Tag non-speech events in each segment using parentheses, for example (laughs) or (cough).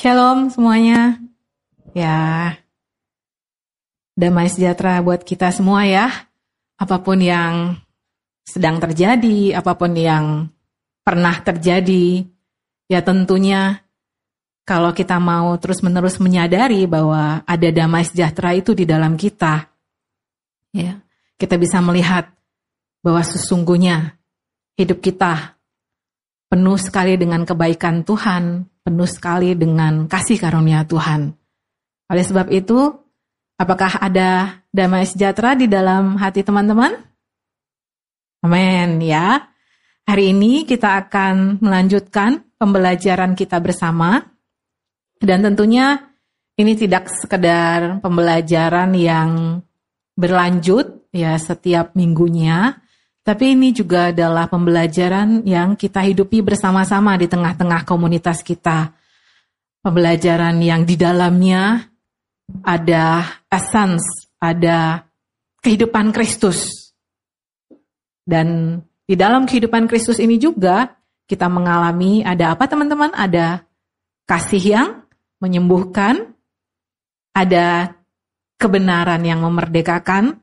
Shalom semuanya. Ya, damai sejahtera buat kita semua ya. Apa pun yang sedang terjadi, apa pun yang pernah terjadi, ya tentunya kalau kita mau terus-menerus menyadari bahwa ada damai sejahtera itu di dalam kita, ya, kita bisa melihat bahwa sesungguhnya hidup kita penuh sekali dengan kebaikan Tuhan, penuh sekali dengan kasih karunia Tuhan. Oleh sebab itu, apakah ada damai sejahtera di dalam hati teman-teman? Amin ya. Hari ini kita akan melanjutkan pembelajaran kita bersama. Dan tentunya ini tidak sekedar pembelajaran yang berlanjut ya setiap minggunya, tapi ini juga adalah pembelajaran yang kita hidupi bersama-sama di tengah-tengah komunitas kita. Pembelajaran yang di dalamnya ada essence, ada kehidupan Kristus. Dan di dalam kehidupan Kristus ini juga kita mengalami ada apa teman-teman? Ada kasih yang menyembuhkan, ada kebenaran yang memerdekakan,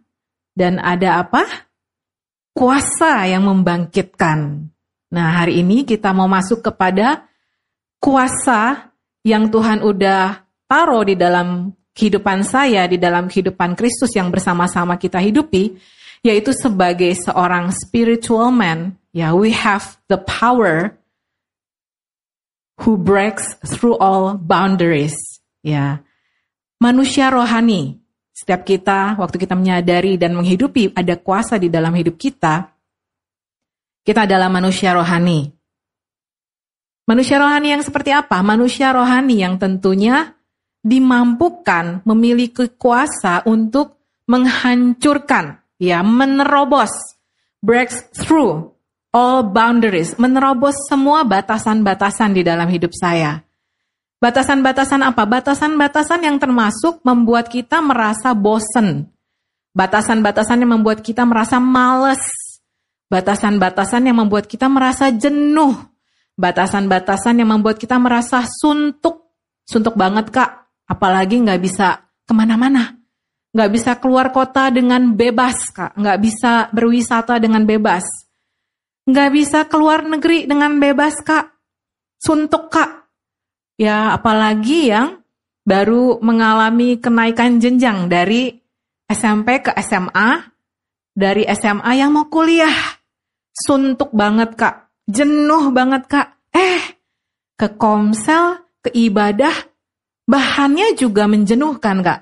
dan ada apa? Kuasa yang membangkitkan. Nah, hari ini kita mau masuk kepada kuasa yang Tuhan udah taruh di dalam kehidupan saya, di dalam kehidupan Kristus yang bersama-sama kita hidupi, yaitu sebagai seorang spiritual man, ya, we have the power who breaks through all boundaries, ya. Manusia rohani, setiap kita, waktu kita menyadari dan menghidupi ada kuasa di dalam hidup kita, kita adalah manusia rohani. Manusia rohani yang seperti apa? Manusia rohani yang tentunya dimampukan memiliki kuasa untuk menghancurkan, ya, menerobos, breaks through all boundaries, menerobos semua batasan-batasan di dalam hidup saya. Batasan-batasan apa? Batasan-batasan yang termasuk membuat kita merasa bosen. Batasan-batasan yang membuat kita merasa males. Batasan-batasan yang membuat kita merasa jenuh. Batasan-batasan yang membuat kita merasa suntuk. Suntuk banget kak. Apalagi nggak bisa ke mana-mana. Nggak bisa keluar kota dengan bebas kak. Nggak bisa berwisata dengan bebas. Nggak bisa keluar negeri dengan bebas kak. Suntuk kak Ya, apalagi yang baru mengalami kenaikan jenjang dari SMP ke SMA, dari SMA yang mau kuliah. Suntuk banget, Kak. Jenuh banget, Kak. Eh, ke komsel, ke ibadah, bahannya juga menjenuhkan, Kak.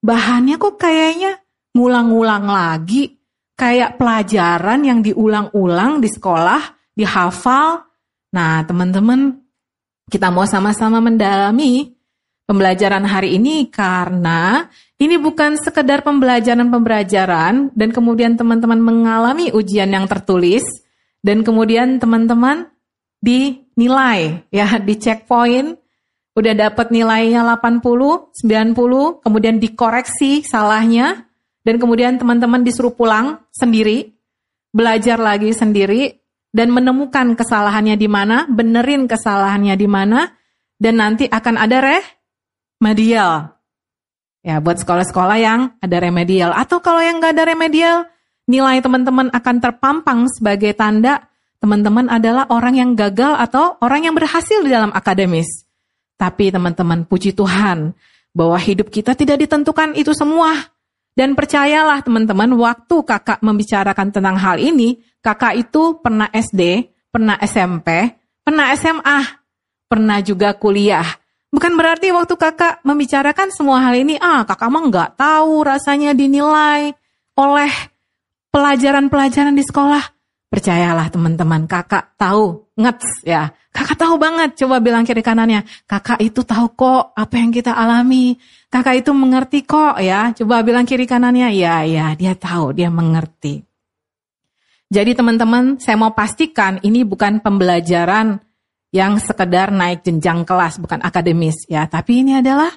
Bahannya kok kayaknya ngulang-ngulang lagi. Kayak pelajaran yang diulang-ulang di sekolah, dihafal. Nah, teman-teman, kita mau sama-sama mendalami pembelajaran hari ini karena ini bukan sekedar pembelajaran-pembelajaran dan kemudian teman-teman mengalami ujian yang tertulis dan kemudian teman-teman dinilai ya di checkpoint udah dapat nilainya 80, 90, kemudian dikoreksi salahnya dan kemudian teman-teman disuruh pulang sendiri, belajar lagi sendiri dan menemukan kesalahannya di mana, benerin kesalahannya di mana, dan nanti akan ada remedial. Ya, buat sekolah-sekolah yang ada remedial. Atau kalau yang nggak ada remedial, nilai teman-teman akan terpampang sebagai tanda teman-teman adalah orang yang gagal atau orang yang berhasil di dalam akademis. Tapi teman-teman, puji Tuhan bahwa hidup kita tidak ditentukan itu semua. Dan percayalah teman-teman, waktu kakak membicarakan tentang hal ini, kakak itu pernah SD, pernah SMP, pernah SMA, pernah juga kuliah. Bukan berarti waktu kakak membicarakan semua hal ini, ah kakak mah nggak tahu rasanya dinilai oleh pelajaran-pelajaran di sekolah. Percayalah teman-teman, kakak tahu, ngets ya. Kakak tahu banget, coba bilang kiri kanannya. Kakak itu tahu kok apa yang kita alami. Kakak itu mengerti kok ya. Coba bilang kiri kanannya, ya ya dia tahu, dia mengerti. Jadi teman-teman, saya mau pastikan ini bukan pembelajaran yang sekedar naik jenjang kelas, bukan akademis ya, tapi ini adalah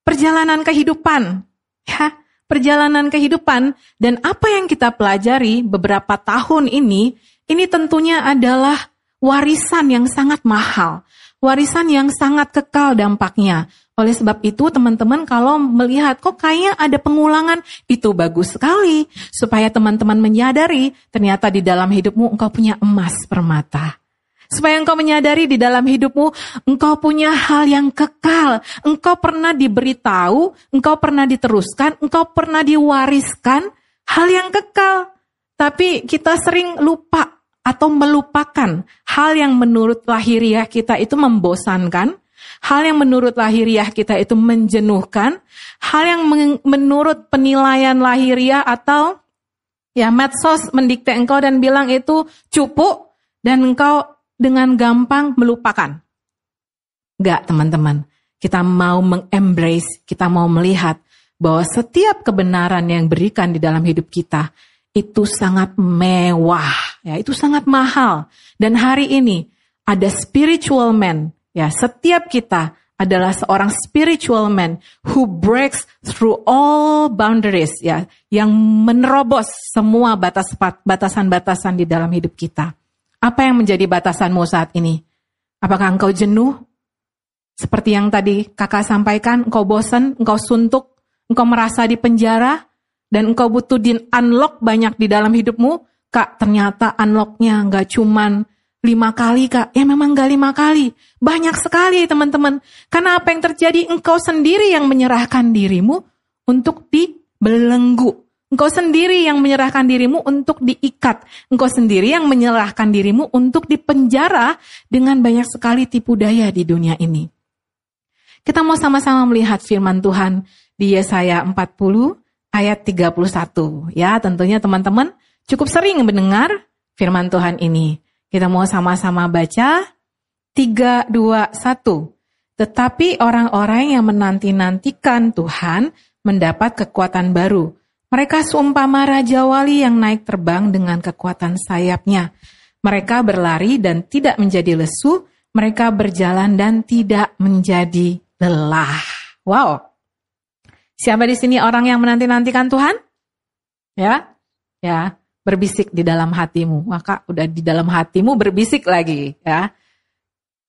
perjalanan kehidupan. Ya, perjalanan kehidupan dan apa yang kita pelajari beberapa tahun ini, ini tentunya adalah warisan yang sangat mahal. warisan yang sangat kekal dampaknya. Oleh sebab itu teman-teman kalau melihat kok kayaknya ada pengulangan itu bagus sekali supaya teman-teman menyadari ternyata di dalam hidupmu engkau punya emas permata. Supaya engkau menyadari di dalam hidupmu engkau punya hal yang kekal. Engkau pernah diberitahu, engkau pernah diteruskan, engkau pernah diwariskan hal yang kekal. Tapi kita sering lupa atau melupakan hal yang menurut lahiriah kita itu membosankan, hal yang menurut lahiriah kita itu menjenuhkan, hal yang menurut penilaian lahiriah atau ya medsos mendikte engkau dan bilang itu cupu dan engkau dengan gampang melupakan. Enggak teman-teman, kita mau mengembrace, kita mau melihat bahwa setiap kebenaran yang berikan di dalam hidup kita itu sangat mewah, ya itu sangat mahal. Dan hari ini ada spiritual man, ya setiap kita adalah seorang spiritual man who breaks through all boundaries, ya yang menerobos semua batas batasan-batasan di dalam hidup kita. Apa yang menjadi batasanmu saat ini? Apakah engkau jenuh? Seperti yang tadi kakak sampaikan, engkau bosan, engkau suntuk, engkau merasa di penjara, dan engkau butuh di unlock banyak di dalam hidupmu, kak ternyata unlocknya nggak cuman lima kali kak, ya memang nggak lima kali, banyak sekali teman-teman. Karena apa yang terjadi, engkau sendiri yang menyerahkan dirimu untuk dibelenggu. Engkau sendiri yang menyerahkan dirimu untuk diikat. Engkau sendiri yang menyerahkan dirimu untuk dipenjara dengan banyak sekali tipu daya di dunia ini. Kita mau sama-sama melihat firman Tuhan di Yesaya 40 ayat 31. Ya, tentunya teman-teman cukup sering mendengar firman Tuhan ini. Kita mau sama-sama baca 3 2 1. Tetapi orang-orang yang menanti-nantikan Tuhan mendapat kekuatan baru. Mereka seumpama raja wali yang naik terbang dengan kekuatan sayapnya. Mereka berlari dan tidak menjadi lesu, mereka berjalan dan tidak menjadi lelah. Wow, Siapa di sini orang yang menanti-nantikan Tuhan? Ya, ya, berbisik di dalam hatimu. Maka udah di dalam hatimu berbisik lagi, ya.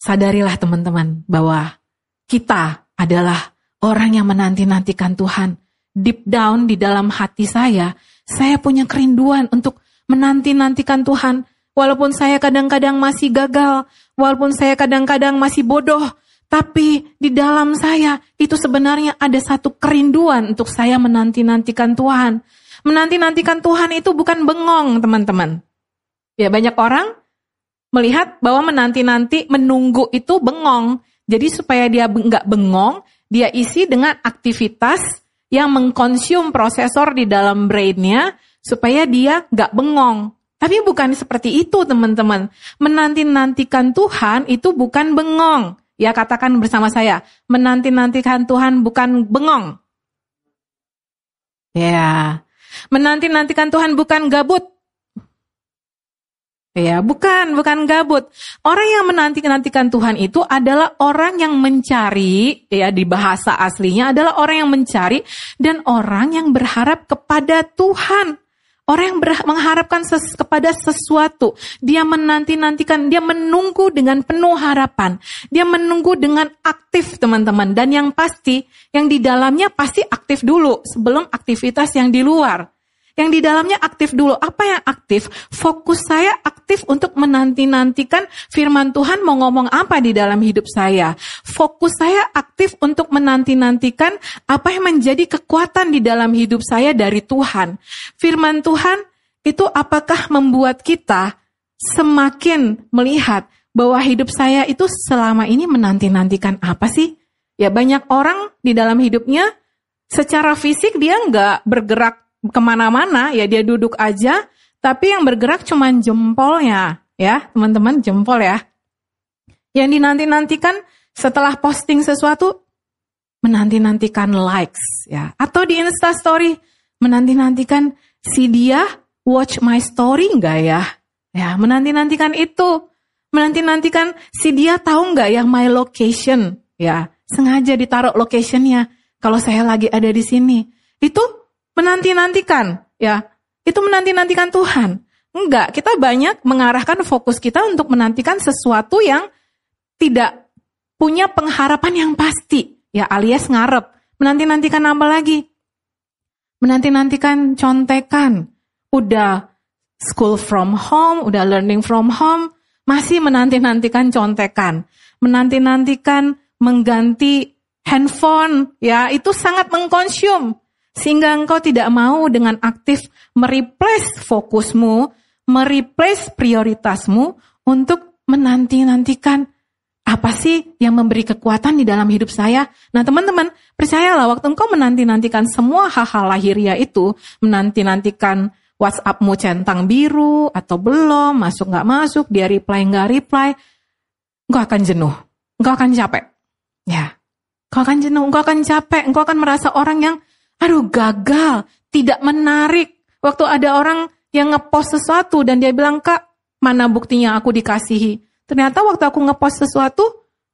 Sadarilah teman-teman bahwa kita adalah orang yang menanti-nantikan Tuhan. Deep down di dalam hati saya, saya punya kerinduan untuk menanti-nantikan Tuhan. Walaupun saya kadang-kadang masih gagal, walaupun saya kadang-kadang masih bodoh, tapi di dalam saya itu sebenarnya ada satu kerinduan untuk saya menanti-nantikan Tuhan. Menanti-nantikan Tuhan itu bukan bengong, teman-teman. Ya banyak orang melihat bahwa menanti-nanti menunggu itu bengong. Jadi supaya dia nggak bengong, dia isi dengan aktivitas yang mengkonsum prosesor di dalam brainnya supaya dia nggak bengong. Tapi bukan seperti itu teman-teman. Menanti-nantikan Tuhan itu bukan bengong. Ya katakan bersama saya, menanti-nantikan Tuhan bukan bengong. Ya, menanti-nantikan Tuhan bukan gabut. Ya, bukan, bukan gabut. Orang yang menanti-nantikan Tuhan itu adalah orang yang mencari, ya di bahasa aslinya adalah orang yang mencari dan orang yang berharap kepada Tuhan. Orang yang mengharapkan ses kepada sesuatu, dia menanti-nantikan, dia menunggu dengan penuh harapan. Dia menunggu dengan aktif teman-teman. Dan yang pasti, yang di dalamnya pasti aktif dulu sebelum aktivitas yang di luar. Yang di dalamnya aktif dulu. Apa yang aktif? Fokus saya aktif untuk menanti-nantikan firman Tuhan mau ngomong apa di dalam hidup saya. Fokus saya aktif untuk menanti-nantikan apa yang menjadi kekuatan di dalam hidup saya dari Tuhan. Firman Tuhan itu apakah membuat kita semakin melihat bahwa hidup saya itu selama ini menanti-nantikan apa sih? Ya banyak orang di dalam hidupnya secara fisik dia nggak bergerak ke mana-mana, ya dia duduk aja, tapi yang bergerak cuma jempolnya, ya teman-teman jempol ya. Yang dinanti-nantikan setelah posting sesuatu, menanti-nantikan likes, ya. Atau di Insta Story, menanti-nantikan si dia watch my story enggak ya? Ya, menanti-nantikan itu. Menanti-nantikan si dia tahu nggak yang my location, ya. Sengaja ditaruh locationnya. Kalau saya lagi ada di sini. Itu menanti-nantikan, ya. Itu menanti-nantikan Tuhan. Enggak, kita banyak mengarahkan fokus kita untuk menantikan sesuatu yang tidak punya pengharapan yang pasti, ya alias ngarep. Menanti-nantikan apa lagi? Menanti-nantikan contekan. Udah school from home, udah learning from home, masih menanti-nantikan contekan. Menanti-nantikan mengganti handphone, ya itu sangat mengkonsum. Sehingga engkau tidak mau dengan aktif mereplace fokusmu, mereplace prioritasmu untuk menanti-nantikan apa sih yang memberi kekuatan di dalam hidup saya? Nah teman-teman, percayalah waktu engkau menanti-nantikan semua hal-hal lahiriah itu, menanti-nantikan WhatsAppmu centang biru atau belum, masuk nggak masuk, dia reply nggak reply, engkau akan jenuh, engkau akan capek. Ya, engkau akan jenuh, engkau akan capek, engkau akan merasa orang yang, aduh gagal, tidak menarik. Waktu ada orang yang ngepost sesuatu dan dia bilang, kak, mana buktinya aku dikasihi? Ternyata waktu aku ngepost sesuatu,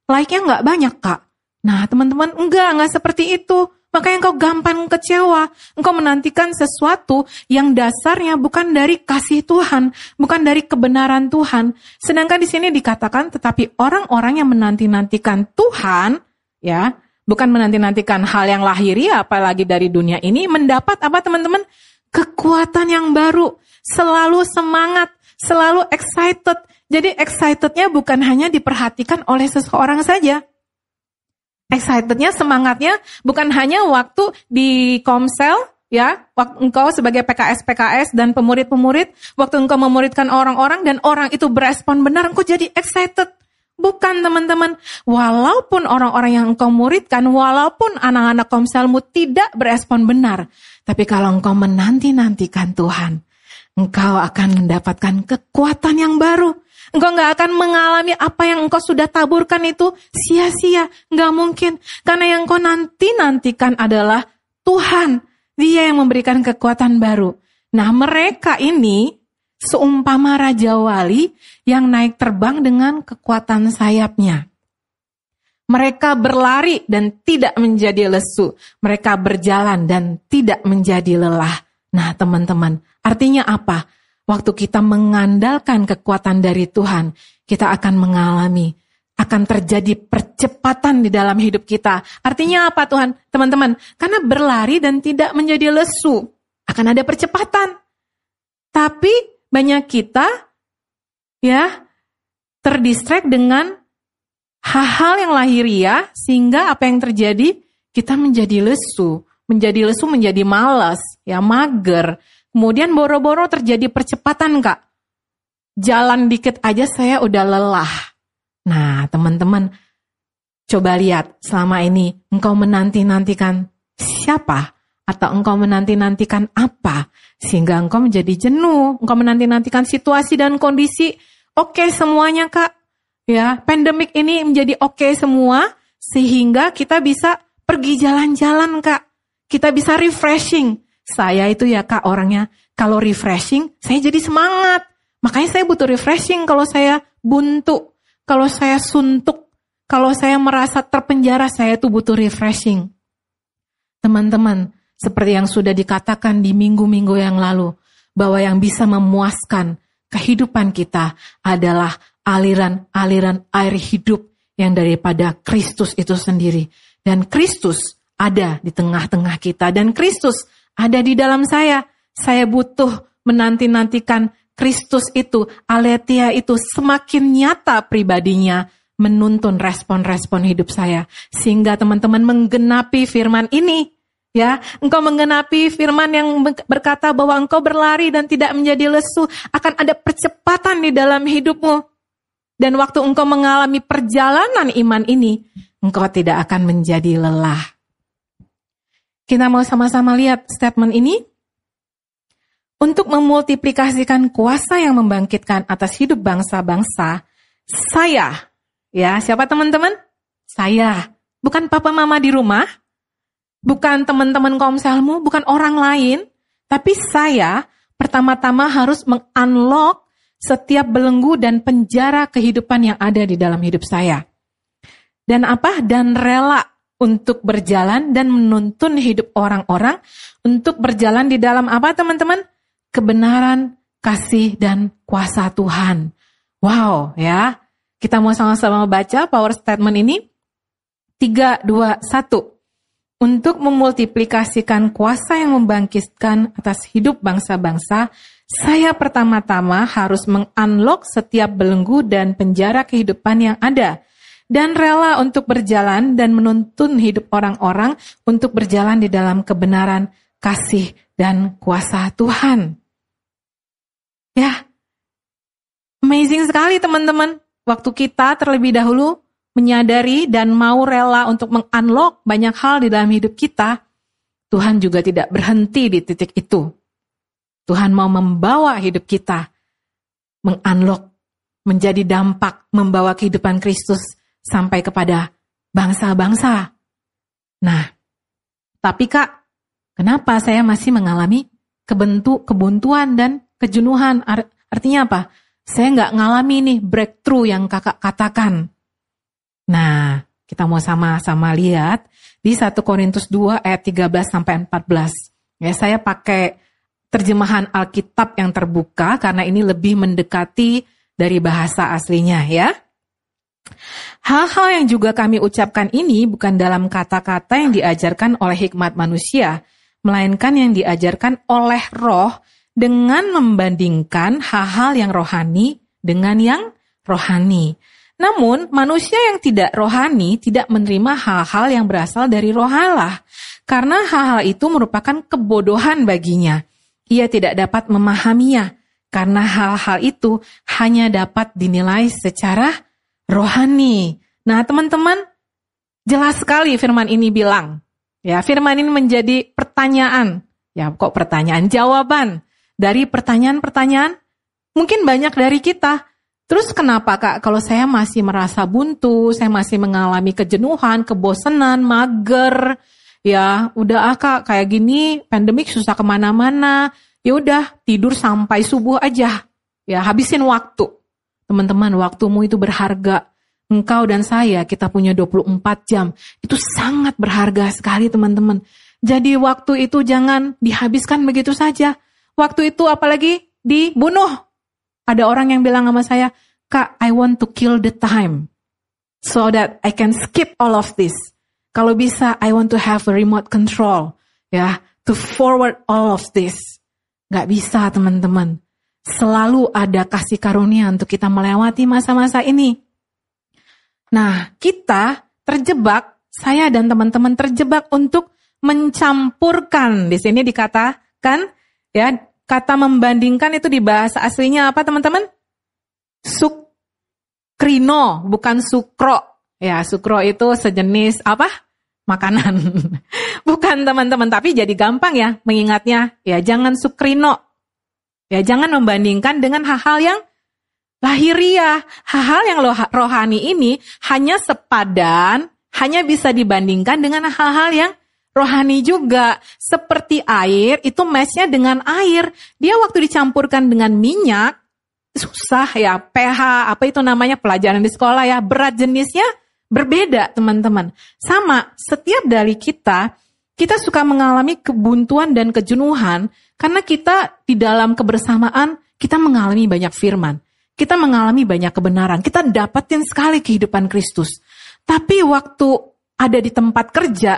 like-nya nggak banyak kak. Nah teman-teman, enggak, enggak seperti itu. Makanya engkau gampang kecewa. Engkau menantikan sesuatu yang dasarnya bukan dari kasih Tuhan, bukan dari kebenaran Tuhan. Sedangkan di sini dikatakan, tetapi orang-orang yang menanti-nantikan Tuhan, ya, bukan menanti-nantikan hal yang lahiriah, apalagi dari dunia ini, mendapat apa teman-teman? Kekuatan yang baru, selalu semangat, selalu excited, jadi excitednya bukan hanya diperhatikan oleh seseorang saja. Excitednya, semangatnya bukan hanya waktu di komsel, ya, waktu engkau sebagai PKS-PKS dan pemurid-pemurid, waktu engkau memuridkan orang-orang dan orang itu berespon benar, engkau jadi excited. Bukan teman-teman, walaupun orang-orang yang engkau muridkan, walaupun anak-anak komselmu tidak berespon benar, tapi kalau engkau menanti-nantikan Tuhan, engkau akan mendapatkan kekuatan yang baru. Engkau nggak akan mengalami apa yang engkau sudah taburkan itu sia-sia. Nggak mungkin. Karena yang engkau nanti-nantikan adalah Tuhan. Dia yang memberikan kekuatan baru. Nah mereka ini seumpama Raja Wali yang naik terbang dengan kekuatan sayapnya. Mereka berlari dan tidak menjadi lesu. Mereka berjalan dan tidak menjadi lelah. Nah teman-teman, artinya apa? Waktu kita mengandalkan kekuatan dari Tuhan, kita akan mengalami, akan terjadi percepatan di dalam hidup kita. Artinya apa Tuhan? Teman-teman, karena berlari dan tidak menjadi lesu, akan ada percepatan. Tapi banyak kita ya terdistract dengan hal-hal yang lahiriah sehingga apa yang terjadi kita menjadi lesu, menjadi lesu menjadi malas, ya mager, Kemudian boro-boro terjadi percepatan kak. Jalan dikit aja saya udah lelah. Nah teman-teman, coba lihat selama ini engkau menanti-nantikan siapa? Atau engkau menanti-nantikan apa? Sehingga engkau menjadi jenuh. Engkau menanti-nantikan situasi dan kondisi. Oke okay, semuanya kak. Ya, pandemik ini menjadi oke okay semua. Sehingga kita bisa pergi jalan-jalan kak. Kita bisa refreshing saya itu ya kak orangnya kalau refreshing saya jadi semangat. Makanya saya butuh refreshing kalau saya buntu, kalau saya suntuk, kalau saya merasa terpenjara saya itu butuh refreshing. Teman-teman, seperti yang sudah dikatakan di minggu-minggu yang lalu, bahwa yang bisa memuaskan kehidupan kita adalah aliran-aliran air hidup yang daripada Kristus itu sendiri. Dan Kristus ada di tengah-tengah kita. Dan Kristus ada di dalam saya. Saya butuh menanti-nantikan Kristus itu, aletia itu semakin nyata pribadinya menuntun respon-respon hidup saya. Sehingga teman-teman menggenapi firman ini. Ya, engkau menggenapi firman yang berkata bahwa engkau berlari dan tidak menjadi lesu, akan ada percepatan di dalam hidupmu. Dan waktu engkau mengalami perjalanan iman ini, engkau tidak akan menjadi lelah. Kita mau sama-sama lihat statement ini. Untuk memultiplikasikan kuasa yang membangkitkan atas hidup bangsa-bangsa, saya, ya siapa teman-teman? Saya, bukan papa mama di rumah, bukan teman-teman komselmu, bukan orang lain, tapi saya pertama-tama harus mengunlock setiap belenggu dan penjara kehidupan yang ada di dalam hidup saya. Dan apa? Dan rela untuk berjalan dan menuntun hidup orang-orang untuk berjalan di dalam apa teman-teman? Kebenaran, kasih, dan kuasa Tuhan. Wow ya, kita mau sama-sama baca power statement ini. 3, 2, 1. Untuk memultiplikasikan kuasa yang membangkitkan atas hidup bangsa-bangsa, saya pertama-tama harus mengunlock setiap belenggu dan penjara kehidupan yang ada. Dan rela untuk berjalan dan menuntun hidup orang-orang untuk berjalan di dalam kebenaran, kasih, dan kuasa Tuhan. Ya, amazing sekali teman-teman. Waktu kita terlebih dahulu menyadari dan mau rela untuk mengunlock banyak hal di dalam hidup kita, Tuhan juga tidak berhenti di titik itu. Tuhan mau membawa hidup kita mengunlock, menjadi dampak membawa kehidupan Kristus sampai kepada bangsa-bangsa. Nah, tapi Kak, kenapa saya masih mengalami kebentuk kebuntuan dan kejenuhan? Artinya apa? Saya nggak ngalami nih breakthrough yang kakak katakan. Nah, kita mau sama-sama lihat di 1 Korintus 2 ayat 13 sampai 14. Ya, saya pakai terjemahan Alkitab yang terbuka karena ini lebih mendekati dari bahasa aslinya ya. Hal-hal yang juga kami ucapkan ini bukan dalam kata-kata yang diajarkan oleh hikmat manusia, melainkan yang diajarkan oleh roh dengan membandingkan hal-hal yang rohani dengan yang rohani. Namun, manusia yang tidak rohani tidak menerima hal-hal yang berasal dari roh Allah, karena hal-hal itu merupakan kebodohan baginya ia tidak dapat memahaminya karena hal-hal itu hanya dapat dinilai secara rohani. Nah, teman-teman, jelas sekali firman ini bilang, ya, firman ini menjadi pertanyaan. Ya, kok pertanyaan jawaban dari pertanyaan-pertanyaan mungkin banyak dari kita. Terus kenapa Kak? Kalau saya masih merasa buntu, saya masih mengalami kejenuhan, kebosanan, mager, ya udah ah kak kayak gini pandemik susah ke mana-mana. Ya udah tidur sampai subuh aja. Ya habisin waktu. Teman-teman waktumu itu berharga. Engkau dan saya kita punya 24 jam. Itu sangat berharga sekali teman-teman. Jadi waktu itu jangan dihabiskan begitu saja. Waktu itu apalagi dibunuh ada orang yang bilang sama saya kak I want to kill the time so that I can skip all of this kalau bisa, I want to have a remote control, ya, to forward all of this. Gak bisa, teman-teman. Selalu ada kasih karunia untuk kita melewati masa-masa ini. Nah, kita terjebak, saya dan teman-teman terjebak untuk mencampurkan. Di sini dikatakan, ya, kata membandingkan itu di bahasa aslinya apa, teman-teman? Sukrino, bukan sukro. Ya, sukro itu sejenis apa? Makanan. (laughs) Bukan teman-teman, tapi jadi gampang ya mengingatnya. Ya, jangan sukrino. Ya, jangan membandingkan dengan hal-hal yang lahiriah. Hal-hal yang rohani ini hanya sepadan, hanya bisa dibandingkan dengan hal-hal yang rohani juga. Seperti air, itu mesnya dengan air. Dia waktu dicampurkan dengan minyak, susah ya, pH, apa itu namanya pelajaran di sekolah ya, berat jenisnya Berbeda teman-teman. Sama, setiap dari kita, kita suka mengalami kebuntuan dan kejenuhan karena kita di dalam kebersamaan, kita mengalami banyak firman. Kita mengalami banyak kebenaran. Kita dapatin sekali kehidupan Kristus. Tapi waktu ada di tempat kerja,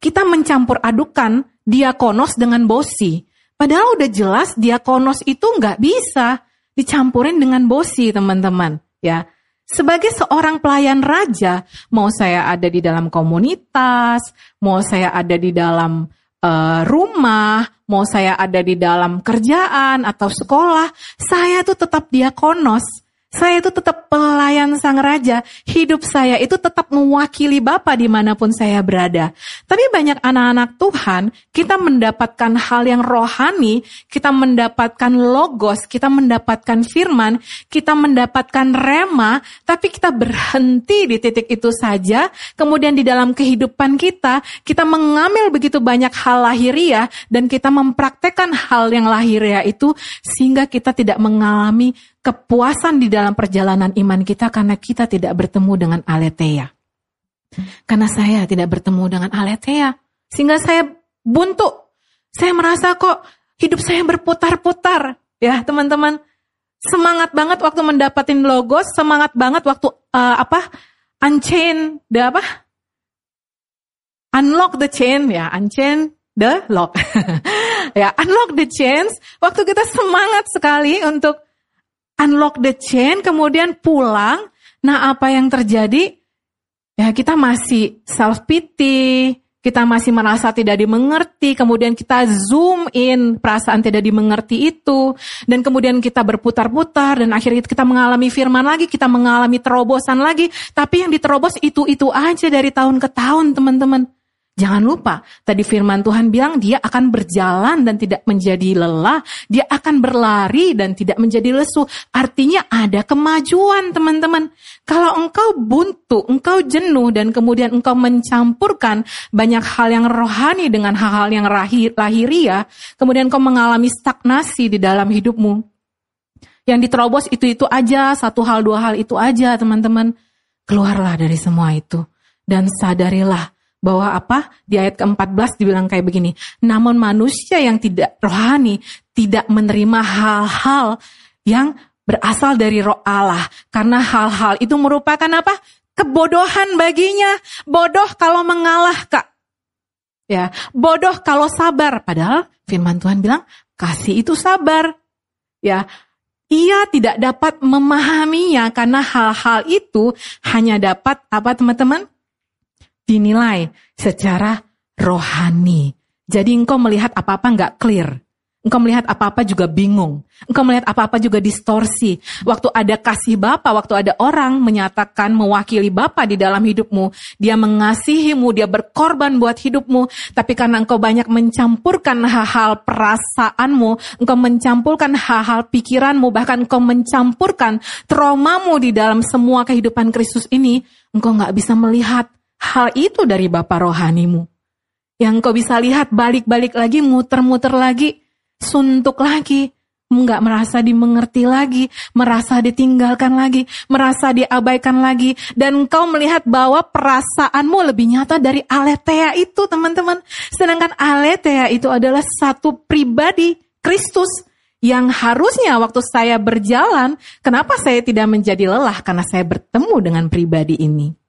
kita mencampur adukan diakonos dengan bosi. Padahal udah jelas diakonos itu nggak bisa dicampurin dengan bosi, teman-teman. Ya, sebagai seorang pelayan raja, mau saya ada di dalam komunitas, mau saya ada di dalam uh, rumah, mau saya ada di dalam kerjaan atau sekolah, saya tuh tetap diakonos saya itu tetap pelayan sang raja. Hidup saya itu tetap mewakili Bapa di mana pun saya berada. Tapi banyak anak-anak Tuhan, kita mendapatkan hal yang rohani, kita mendapatkan logos, kita mendapatkan firman, kita mendapatkan rema, tapi kita berhenti di titik itu saja. Kemudian di dalam kehidupan kita, kita mengambil begitu banyak hal lahiriah dan kita mempraktekkan hal yang lahiriah itu sehingga kita tidak mengalami kepuasan di dalam perjalanan iman kita karena kita tidak bertemu dengan Aletheia. Karena saya tidak bertemu dengan Aletheia. Sehingga saya buntu. Saya merasa kok hidup saya berputar-putar. Ya teman-teman. Semangat banget waktu mendapatin logos. Semangat banget waktu uh, apa unchain the apa? Unlock the chain ya, unchain the lock. (laughs) ya, unlock the chains. Waktu kita semangat sekali untuk unlock the chain, kemudian pulang. Nah, apa yang terjadi? Ya, kita masih self pity, kita masih merasa tidak dimengerti, kemudian kita zoom in perasaan tidak dimengerti itu, dan kemudian kita berputar-putar, dan akhirnya kita mengalami firman lagi, kita mengalami terobosan lagi, tapi yang diterobos itu-itu aja dari tahun ke tahun, teman-teman. Jangan lupa, tadi firman Tuhan bilang dia akan berjalan dan tidak menjadi lelah, dia akan berlari dan tidak menjadi lesu. Artinya ada kemajuan teman-teman. Kalau engkau buntu, engkau jenuh dan kemudian engkau mencampurkan banyak hal yang rohani dengan hal-hal yang lahir, lahiria, kemudian engkau mengalami stagnasi di dalam hidupmu. Yang diterobos itu-itu aja, satu hal, dua hal itu aja teman-teman. Keluarlah dari semua itu dan sadarilah bahwa apa? Di ayat ke-14 dibilang kayak begini. Namun manusia yang tidak rohani tidak menerima hal-hal yang berasal dari roh Allah. Karena hal-hal itu merupakan apa? Kebodohan baginya. Bodoh kalau mengalah, Kak. Ya, bodoh kalau sabar. Padahal firman Tuhan bilang, kasih itu sabar. Ya, ia tidak dapat memahaminya karena hal-hal itu hanya dapat apa teman-teman? Dinilai secara rohani. Jadi engkau melihat apa-apa nggak clear. Engkau melihat apa-apa juga bingung. Engkau melihat apa-apa juga distorsi. Waktu ada kasih Bapa, waktu ada orang menyatakan mewakili Bapa di dalam hidupmu, dia mengasihimu, dia berkorban buat hidupmu, tapi karena engkau banyak mencampurkan hal-hal perasaanmu, engkau mencampurkan hal-hal pikiranmu, bahkan engkau mencampurkan traumamu di dalam semua kehidupan Kristus ini, engkau nggak bisa melihat hal itu dari Bapak rohanimu. Yang kau bisa lihat balik-balik lagi, muter-muter lagi, suntuk lagi, nggak merasa dimengerti lagi, merasa ditinggalkan lagi, merasa diabaikan lagi, dan engkau melihat bahwa perasaanmu lebih nyata dari aletheia itu, teman-teman. Sedangkan aletheia itu adalah satu pribadi Kristus yang harusnya waktu saya berjalan, kenapa saya tidak menjadi lelah? Karena saya bertemu dengan pribadi ini.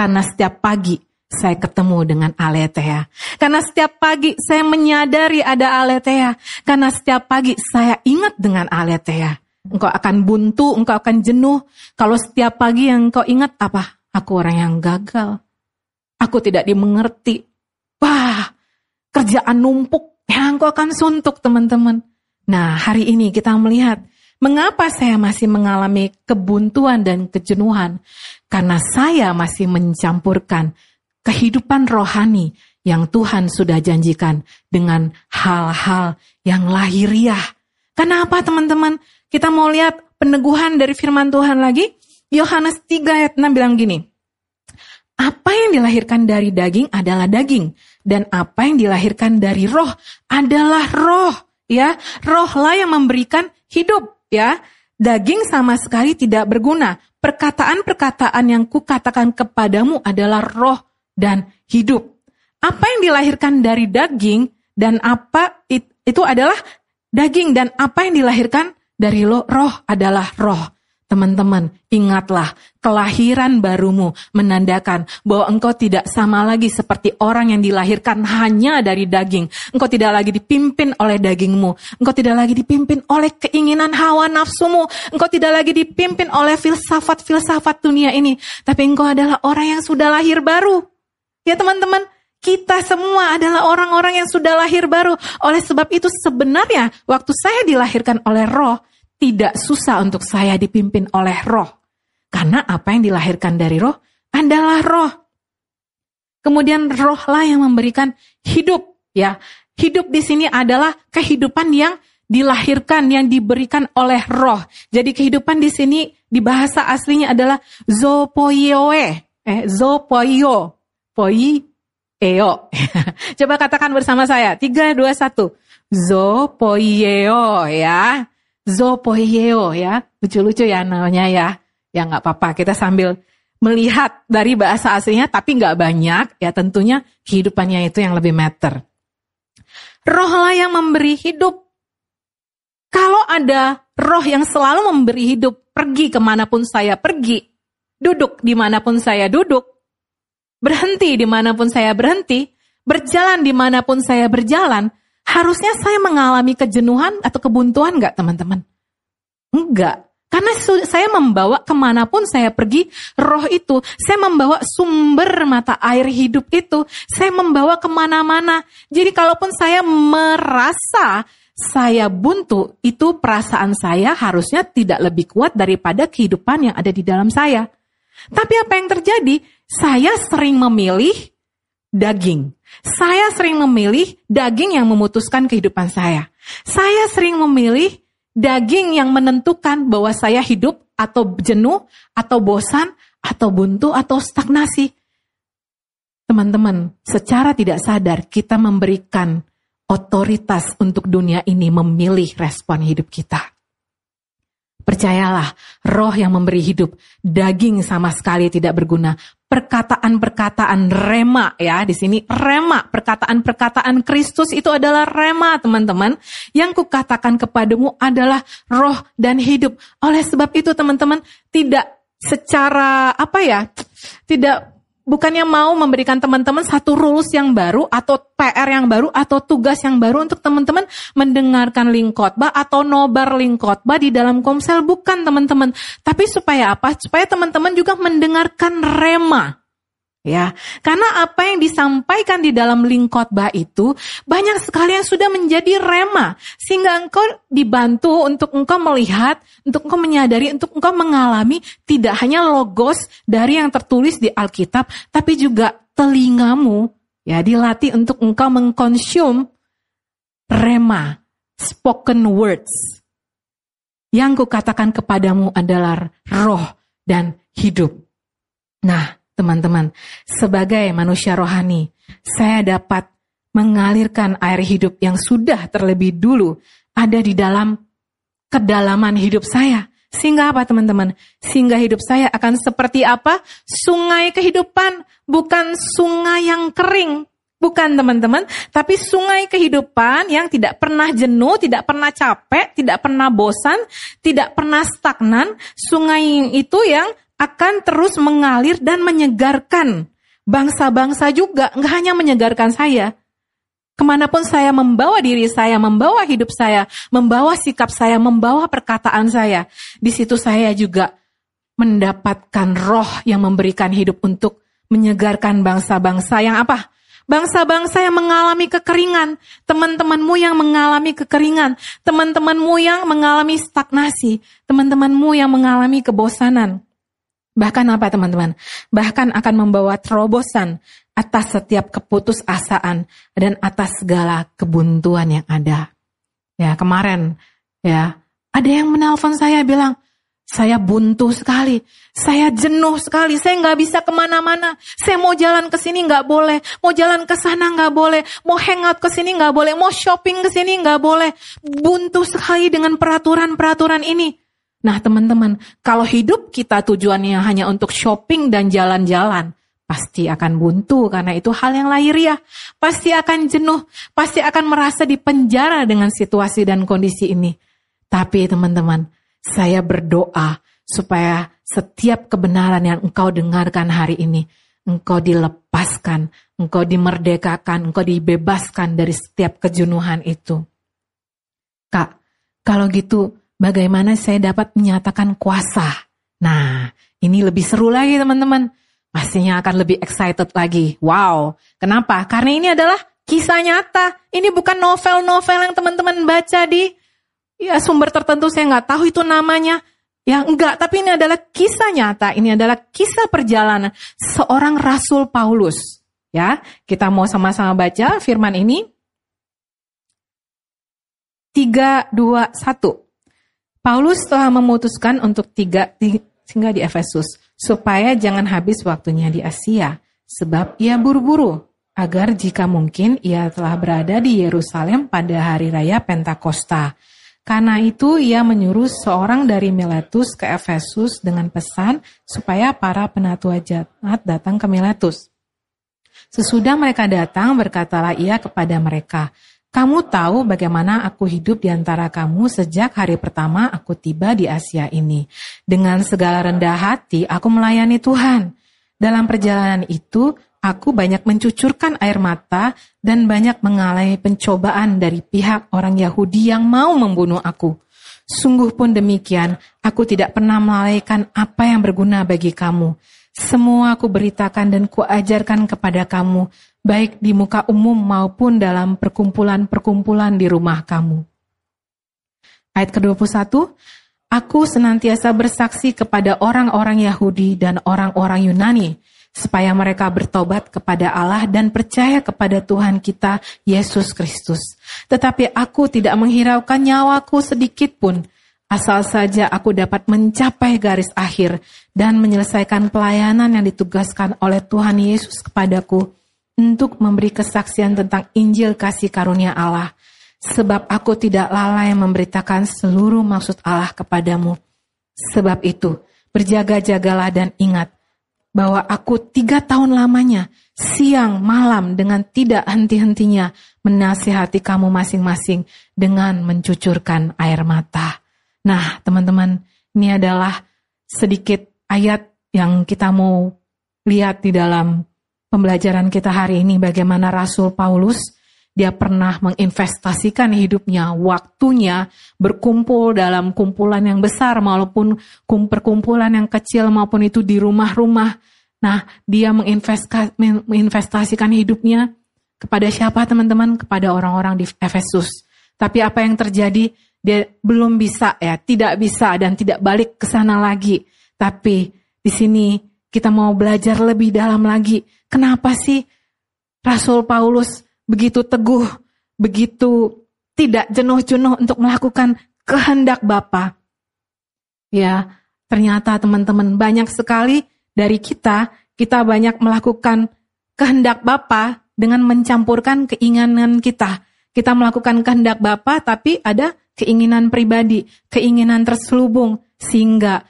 Karena setiap pagi saya ketemu dengan Aletea. Karena setiap pagi saya menyadari ada Aletea. Karena setiap pagi saya ingat dengan Aletea. Engkau akan buntu, engkau akan jenuh. Kalau setiap pagi yang engkau ingat apa? Aku orang yang gagal. Aku tidak dimengerti. Wah, kerjaan numpuk. Ya, engkau akan suntuk teman-teman. Nah, hari ini kita melihat Mengapa saya masih mengalami kebuntuan dan kejenuhan? Karena saya masih mencampurkan kehidupan rohani yang Tuhan sudah janjikan dengan hal-hal yang lahiriah. Kenapa teman-teman? Kita mau lihat peneguhan dari firman Tuhan lagi. Yohanes 3 ayat 6 bilang gini. Apa yang dilahirkan dari daging adalah daging. Dan apa yang dilahirkan dari roh adalah roh. Ya, rohlah yang memberikan hidup ya, daging sama sekali tidak berguna. Perkataan-perkataan yang kukatakan kepadamu adalah roh dan hidup. Apa yang dilahirkan dari daging dan apa itu adalah daging dan apa yang dilahirkan dari roh adalah roh. Teman-teman, ingatlah, kelahiran barumu menandakan bahwa engkau tidak sama lagi seperti orang yang dilahirkan hanya dari daging. Engkau tidak lagi dipimpin oleh dagingmu. Engkau tidak lagi dipimpin oleh keinginan hawa nafsumu. Engkau tidak lagi dipimpin oleh filsafat-filsafat dunia ini. Tapi engkau adalah orang yang sudah lahir baru. Ya teman-teman, kita semua adalah orang-orang yang sudah lahir baru. Oleh sebab itu sebenarnya waktu saya dilahirkan oleh roh, tidak susah untuk saya dipimpin oleh roh. Karena apa yang dilahirkan dari roh adalah roh. Kemudian rohlah yang memberikan hidup, ya. Hidup di sini adalah kehidupan yang dilahirkan, yang diberikan oleh roh. Jadi kehidupan di sini di bahasa aslinya adalah zopoioe, eh zopoio, poi eo. (laughs) Coba katakan bersama saya, tiga dua satu, zopoieo ya. Zopoieo ya. Lucu-lucu ya namanya ya. Ya nggak apa-apa, kita sambil melihat dari bahasa aslinya tapi nggak banyak, ya tentunya kehidupannya itu yang lebih meter. Rohlah yang memberi hidup. Kalau ada roh yang selalu memberi hidup, pergi ke mana pun saya pergi, duduk di mana pun saya duduk, berhenti di mana pun saya berhenti, berjalan di mana pun saya berjalan, harusnya saya mengalami kejenuhan atau kebuntuan nggak teman-teman? Enggak. Karena saya membawa ke mana pun saya pergi, roh itu, saya membawa sumber mata air hidup itu, saya membawa ke mana-mana. Jadi kalaupun saya merasa saya buntu, itu perasaan saya harusnya tidak lebih kuat daripada kehidupan yang ada di dalam saya. Tapi apa yang terjadi? Saya sering memilih daging. Saya sering memilih daging yang memutuskan kehidupan saya. Saya sering memilih daging yang menentukan bahwa saya hidup atau jenuh, atau bosan, atau buntu, atau stagnasi. Teman-teman, secara tidak sadar kita memberikan otoritas untuk dunia ini memilih respon hidup kita. Percayalah, roh yang memberi hidup, daging sama sekali tidak berguna. Perkataan-perkataan rema ya, di sini rema, perkataan-perkataan Kristus itu adalah rema teman-teman. Yang kukatakan kepadamu adalah roh dan hidup. Oleh sebab itu teman-teman, tidak secara apa ya, tidak bukannya mau memberikan teman-teman satu rules yang baru atau PR yang baru atau tugas yang baru untuk teman-teman mendengarkan link khotbah atau nobar link khotbah di dalam komsel. Bukan teman-teman. Tapi supaya apa? Supaya teman-teman juga mendengarkan rema Ya, karena apa yang disampaikan di dalam link khotbah itu banyak sekali yang sudah menjadi rema sehingga engkau dibantu untuk engkau melihat, untuk engkau menyadari, untuk engkau mengalami tidak hanya logos dari yang tertulis di Alkitab, tapi juga telingamu ya dilatih untuk engkau mengkonsum rema, spoken words. Yang kukatakan kepadamu adalah roh dan hidup. Nah, teman-teman, sebagai manusia rohani, saya dapat mengalirkan air hidup yang sudah terlebih dulu ada di dalam kedalaman hidup saya. Sehingga apa teman-teman? Sehingga hidup saya akan seperti apa? Sungai kehidupan, bukan sungai yang kering. Bukan teman-teman, tapi sungai kehidupan yang tidak pernah jenuh, tidak pernah capek, tidak pernah bosan, tidak pernah stagnan. Sungai itu yang akan terus mengalir dan menyegarkan bangsa-bangsa juga, nggak hanya menyegarkan saya. Ke mana pun saya membawa diri saya, membawa hidup saya, membawa sikap saya, membawa perkataan saya, di situ saya juga mendapatkan roh yang memberikan hidup untuk menyegarkan bangsa-bangsa yang apa? Bangsa-bangsa yang mengalami kekeringan, teman-temanmu yang mengalami kekeringan, teman-temanmu yang mengalami stagnasi, teman-temanmu yang mengalami kebosanan. Bahkan apa teman-teman? Bahkan akan membawa terobosan atas setiap keputusasaan dan atas segala kebuntuan yang ada. Ya kemarin ya ada yang menelpon saya bilang, saya buntu sekali, saya jenuh sekali, saya nggak bisa ke mana-mana. Saya mau jalan ke sini nggak boleh, mau jalan ke sana nggak boleh, mau hangout ke sini nggak boleh, mau shopping ke sini nggak boleh. Buntu sekali dengan peraturan-peraturan ini. Nah teman-teman, kalau hidup kita tujuannya hanya untuk shopping dan jalan-jalan, pasti akan buntu karena itu hal yang lahiriah. Pasti akan jenuh, pasti akan merasa dipenjara dengan situasi dan kondisi ini. Tapi teman-teman, saya berdoa supaya setiap kebenaran yang engkau dengarkan hari ini, engkau dilepaskan, engkau dimerdekakan, engkau dibebaskan dari setiap kejenuhan itu. Kak, kalau gitu bagaimana saya dapat menyatakan kuasa. Nah, ini lebih seru lagi teman-teman. Pastinya akan lebih excited lagi. Wow, kenapa? Karena ini adalah kisah nyata. Ini bukan novel-novel yang teman-teman baca di ya sumber tertentu saya nggak tahu itu namanya. Ya enggak, tapi ini adalah kisah nyata. Ini adalah kisah perjalanan seorang Rasul Paulus. Ya, kita mau sama-sama baca firman ini. 3, 2, 1. Paulus telah memutuskan untuk tiga tinggal di Efesus supaya jangan habis waktunya di Asia sebab ia buru-buru agar jika mungkin ia telah berada di Yerusalem pada hari raya Pentakosta. Karena itu ia menyuruh seorang dari Miletus ke Efesus dengan pesan supaya para penatua jahat datang ke Miletus. Sesudah mereka datang berkatalah ia kepada mereka, Kamu tahu bagaimana aku hidup di antara kamu sejak hari pertama aku tiba di Asia ini. Dengan segala rendah hati, aku melayani Tuhan. Dalam perjalanan itu, aku banyak mencucurkan air mata dan banyak mengalami pencobaan dari pihak orang Yahudi yang mau membunuh aku. Sungguh pun demikian, aku tidak pernah melalaikan apa yang berguna bagi kamu. Semua aku beritakan dan kuajarkan kepada kamu, baik di muka umum maupun dalam perkumpulan-perkumpulan di rumah kamu. Ayat ke-21, Aku senantiasa bersaksi kepada orang-orang Yahudi dan orang-orang Yunani, supaya mereka bertobat kepada Allah dan percaya kepada Tuhan kita Yesus Kristus. Tetapi aku tidak menghiraukan nyawaku sedikit pun, asal saja aku dapat mencapai garis akhir dan menyelesaikan pelayanan yang ditugaskan oleh Tuhan Yesus kepadaku untuk memberi kesaksian tentang Injil kasih karunia Allah. Sebab aku tidak lalai memberitakan seluruh maksud Allah kepadamu. Sebab itu, berjaga-jagalah dan ingat, bahwa aku tiga tahun lamanya, siang malam dengan tidak henti-hentinya menasihati kamu masing-masing dengan mencucurkan air mata. Nah, teman-teman, ini adalah sedikit ayat yang kita mau lihat di dalam pembelajaran kita hari ini bagaimana Rasul Paulus dia pernah menginvestasikan hidupnya, waktunya berkumpul dalam kumpulan yang besar maupun perkumpulan yang kecil maupun itu di rumah-rumah. Nah, dia menginvestasikan hidupnya kepada siapa teman-teman? Kepada orang-orang di Efesus. Tapi apa yang terjadi? Dia belum bisa ya, tidak bisa dan tidak balik ke sana lagi. Tapi di sini kita mau belajar lebih dalam lagi. Kenapa sih Rasul Paulus begitu teguh, begitu tidak jenuh-jenuh untuk melakukan kehendak Bapa. Ya, ternyata teman-teman banyak sekali dari kita, kita banyak melakukan kehendak Bapa dengan mencampurkan keinginan kita. Kita melakukan kehendak Bapa tapi ada keinginan pribadi, keinginan terselubung sehingga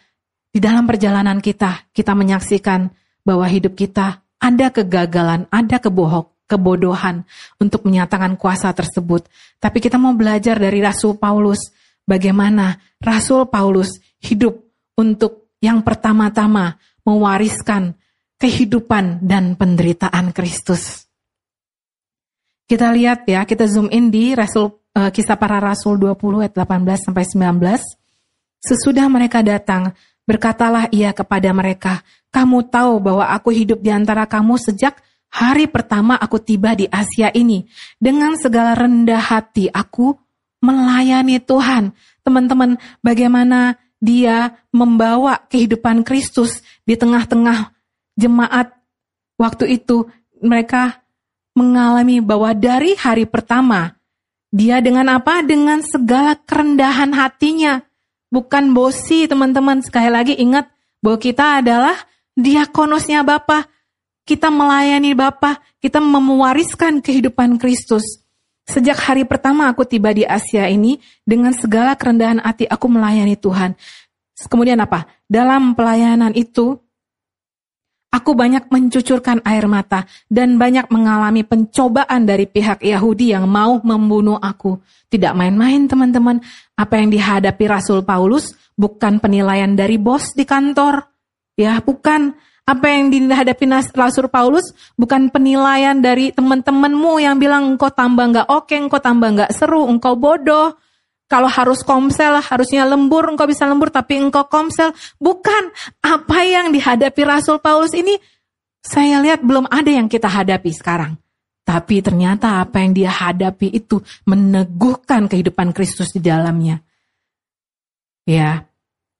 di dalam perjalanan kita kita menyaksikan bahwa hidup kita ada kegagalan, ada kebohok, kebodohan untuk menyatakan kuasa tersebut. Tapi kita mau belajar dari Rasul Paulus bagaimana Rasul Paulus hidup untuk yang pertama-tama mewariskan kehidupan dan penderitaan Kristus. Kita lihat ya, kita zoom in di Rasul uh, kisah para rasul 20 ayat 18 sampai 19. Sesudah mereka datang, berkatalah ia kepada mereka, "Kamu tahu bahwa aku hidup di antara kamu sejak Hari pertama aku tiba di Asia ini, dengan segala rendah hati aku melayani Tuhan. Teman-teman, bagaimana dia membawa kehidupan Kristus di tengah-tengah jemaat waktu itu mereka mengalami bahwa dari hari pertama dia dengan apa? Dengan segala kerendahan hatinya. Bukan bosi teman-teman. Sekali lagi ingat bahwa kita adalah diakonosnya Bapak kita melayani Bapa, kita mewariskan kehidupan Kristus. Sejak hari pertama aku tiba di Asia ini, dengan segala kerendahan hati aku melayani Tuhan. Kemudian apa? Dalam pelayanan itu, aku banyak mencucurkan air mata dan banyak mengalami pencobaan dari pihak Yahudi yang mau membunuh aku. Tidak main-main teman-teman, apa yang dihadapi Rasul Paulus bukan penilaian dari bos di kantor. Ya, bukan apa yang dihadapi Rasul Paulus bukan penilaian dari teman-temanmu yang bilang engkau tambah nggak oke, engkau tambah nggak seru, engkau bodoh. Kalau harus komsel, harusnya lembur, engkau bisa lembur, tapi engkau komsel. Bukan apa yang dihadapi Rasul Paulus ini, saya lihat belum ada yang kita hadapi sekarang. Tapi ternyata apa yang dia hadapi itu meneguhkan kehidupan Kristus di dalamnya. Ya,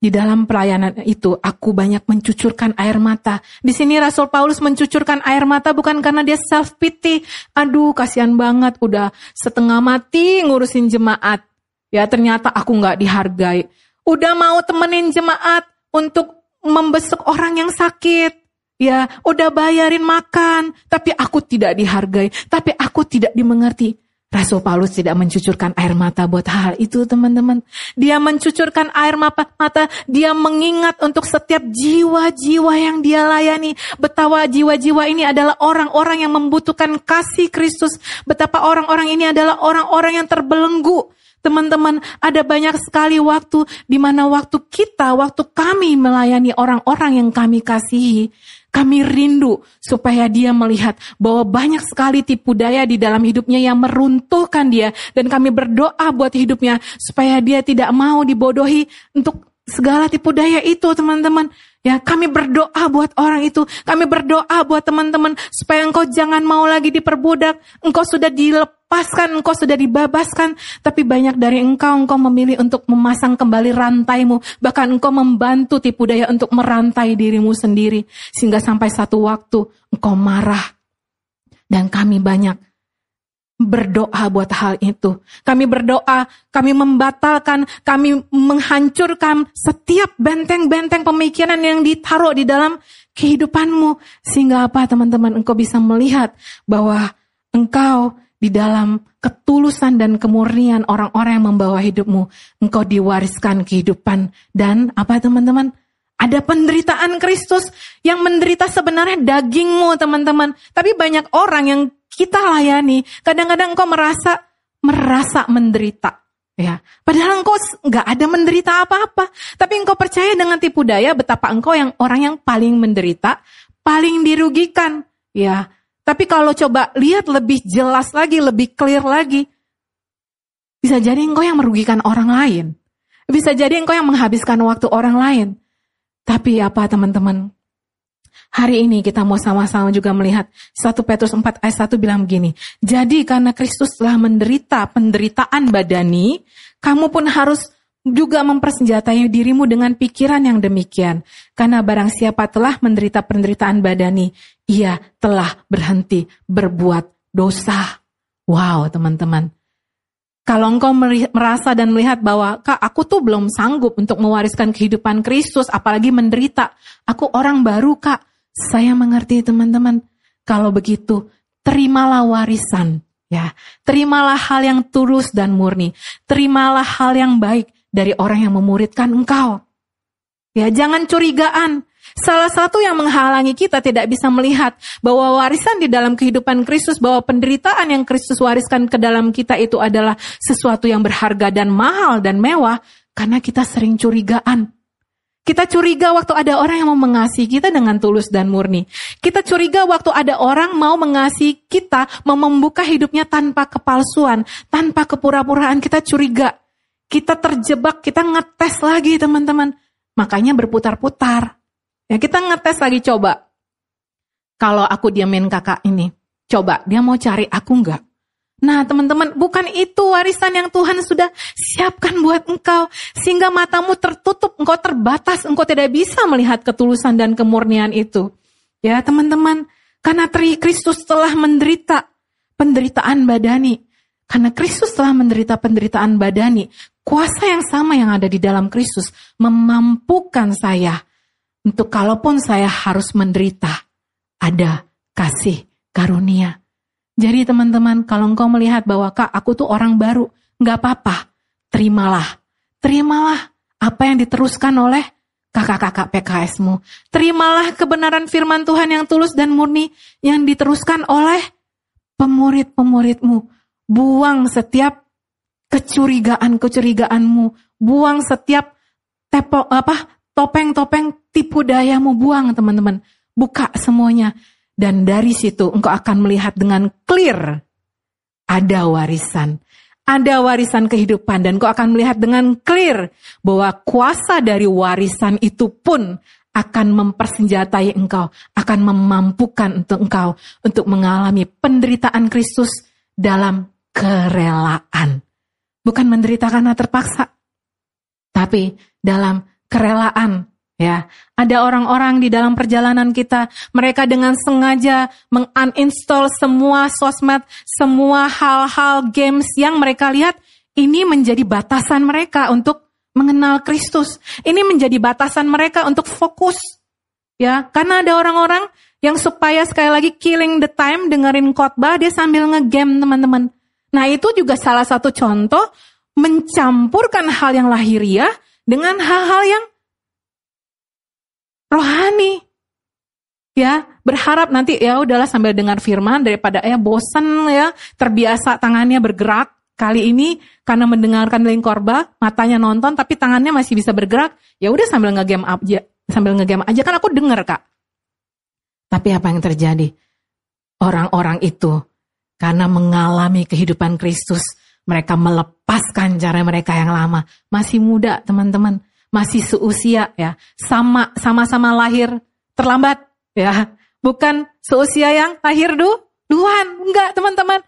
di dalam pelayanan itu aku banyak mencucurkan air mata. Di sini Rasul Paulus mencucurkan air mata bukan karena dia self pity. Aduh kasihan banget udah setengah mati ngurusin jemaat. Ya ternyata aku nggak dihargai. Udah mau temenin jemaat untuk membesuk orang yang sakit. Ya udah bayarin makan. Tapi aku tidak dihargai. Tapi aku tidak dimengerti. Rasul Paulus tidak mencucurkan air mata buat hal itu teman-teman. Dia mencucurkan air mata, dia mengingat untuk setiap jiwa-jiwa yang dia layani. Betapa jiwa-jiwa ini adalah orang-orang yang membutuhkan kasih Kristus. Betapa orang-orang ini adalah orang-orang yang terbelenggu. Teman-teman, ada banyak sekali waktu di mana waktu kita, waktu kami melayani orang-orang yang kami kasihi, kami rindu supaya dia melihat bahwa banyak sekali tipu daya di dalam hidupnya yang meruntuhkan dia. Dan kami berdoa buat hidupnya supaya dia tidak mau dibodohi untuk segala tipu daya itu teman-teman. Ya, kami berdoa buat orang itu. Kami berdoa buat teman-teman supaya engkau jangan mau lagi diperbudak. Engkau sudah dilepas lepaskan, engkau sudah dibebaskan, tapi banyak dari engkau, engkau memilih untuk memasang kembali rantaimu, bahkan engkau membantu tipu daya untuk merantai dirimu sendiri, sehingga sampai satu waktu engkau marah. Dan kami banyak berdoa buat hal itu. Kami berdoa, kami membatalkan, kami menghancurkan setiap benteng-benteng pemikiran yang ditaruh di dalam kehidupanmu. Sehingga apa teman-teman, engkau bisa melihat bahwa engkau di dalam ketulusan dan kemurnian orang-orang yang membawa hidupmu, engkau diwariskan kehidupan dan apa teman-teman? Ada penderitaan Kristus yang menderita sebenarnya dagingmu teman-teman. Tapi banyak orang yang kita layani, kadang-kadang engkau merasa merasa menderita. Ya, padahal engkau nggak ada menderita apa-apa, tapi engkau percaya dengan tipu daya betapa engkau yang orang yang paling menderita, paling dirugikan. Ya, tapi kalau coba lihat lebih jelas lagi, lebih clear lagi, bisa jadi engkau yang merugikan orang lain. Bisa jadi engkau yang menghabiskan waktu orang lain. Tapi apa teman-teman? Hari ini kita mau sama-sama juga melihat 1 Petrus 4 ayat 1 bilang begini. Jadi karena Kristus telah menderita penderitaan badani, kamu pun harus juga mempersenjatai dirimu dengan pikiran yang demikian. Karena barang siapa telah menderita penderitaan badani, ia telah berhenti berbuat dosa. Wow, teman-teman. Kalau engkau merasa dan melihat bahwa, kak aku tuh belum sanggup untuk mewariskan kehidupan Kristus, apalagi menderita. Aku orang baru kak. Saya mengerti teman-teman. Kalau begitu, terimalah warisan. Ya, terimalah hal yang tulus dan murni. Terimalah hal yang baik dari orang yang memuridkan engkau. Ya, jangan curigaan. Salah satu yang menghalangi kita tidak bisa melihat bahwa warisan di dalam kehidupan Kristus, bahwa penderitaan yang Kristus wariskan ke dalam kita itu adalah sesuatu yang berharga dan mahal dan mewah, karena kita sering curigaan. Kita curiga waktu ada orang yang mau mengasihi kita dengan tulus dan murni. Kita curiga waktu ada orang mau mengasihi kita, mau membuka hidupnya tanpa kepalsuan, tanpa kepura-puraan. Kita curiga. Kita terjebak, kita ngetes lagi teman-teman. Makanya berputar-putar. Ya kita ngetes lagi coba. Kalau aku diamin kakak ini, coba dia mau cari aku enggak? Nah teman-teman, bukan itu warisan yang Tuhan sudah siapkan buat engkau. Sehingga matamu tertutup, engkau terbatas, engkau tidak bisa melihat ketulusan dan kemurnian itu. Ya teman-teman, karena Kristus telah menderita penderitaan badani. Karena Kristus telah menderita penderitaan badani, kuasa yang sama yang ada di dalam Kristus memampukan saya untuk kalaupun saya harus menderita, ada kasih karunia. Jadi teman-teman, kalau engkau melihat bahwa kak aku tuh orang baru, nggak apa-apa, terimalah. Terimalah apa yang diteruskan oleh kakak-kakak PKSmu. Terimalah kebenaran firman Tuhan yang tulus dan murni yang diteruskan oleh pemurid-pemuridmu Buang setiap kecurigaan-kecurigaanmu. Buang setiap tepok apa topeng-topeng tipu dayamu buang teman-teman. Buka semuanya. Dan dari situ engkau akan melihat dengan clear ada warisan. Ada warisan kehidupan dan kau akan melihat dengan clear bahwa kuasa dari warisan itu pun akan mempersenjatai engkau, akan memampukan untuk engkau untuk mengalami penderitaan Kristus dalam kerelaan. Bukan menderita karena terpaksa, tapi dalam kerelaan. Ya, ada orang-orang di dalam perjalanan kita, mereka dengan sengaja menguninstall semua sosmed, semua hal-hal games yang mereka lihat ini menjadi batasan mereka untuk mengenal Kristus. Ini menjadi batasan mereka untuk fokus. Ya, karena ada orang-orang yang supaya sekali lagi killing the time dengerin khotbah dia sambil ngegame teman-teman. Nah itu juga salah satu contoh mencampurkan hal yang lahiriah dengan hal-hal yang rohani. Ya, berharap nanti ya udahlah sambil dengar firman daripada ya bosan ya, terbiasa tangannya bergerak. Kali ini karena mendengarkan link korba, matanya nonton tapi tangannya masih bisa bergerak. Ya udah sambil ngegame aja, sambil ngegame aja kan aku denger kak. Tapi apa yang terjadi? Orang-orang itu karena mengalami kehidupan Kristus, mereka melepaskan cara mereka yang lama. Masih muda teman-teman, masih seusia ya, sama sama-sama lahir terlambat ya, bukan seusia yang lahir du duluan, enggak teman-teman.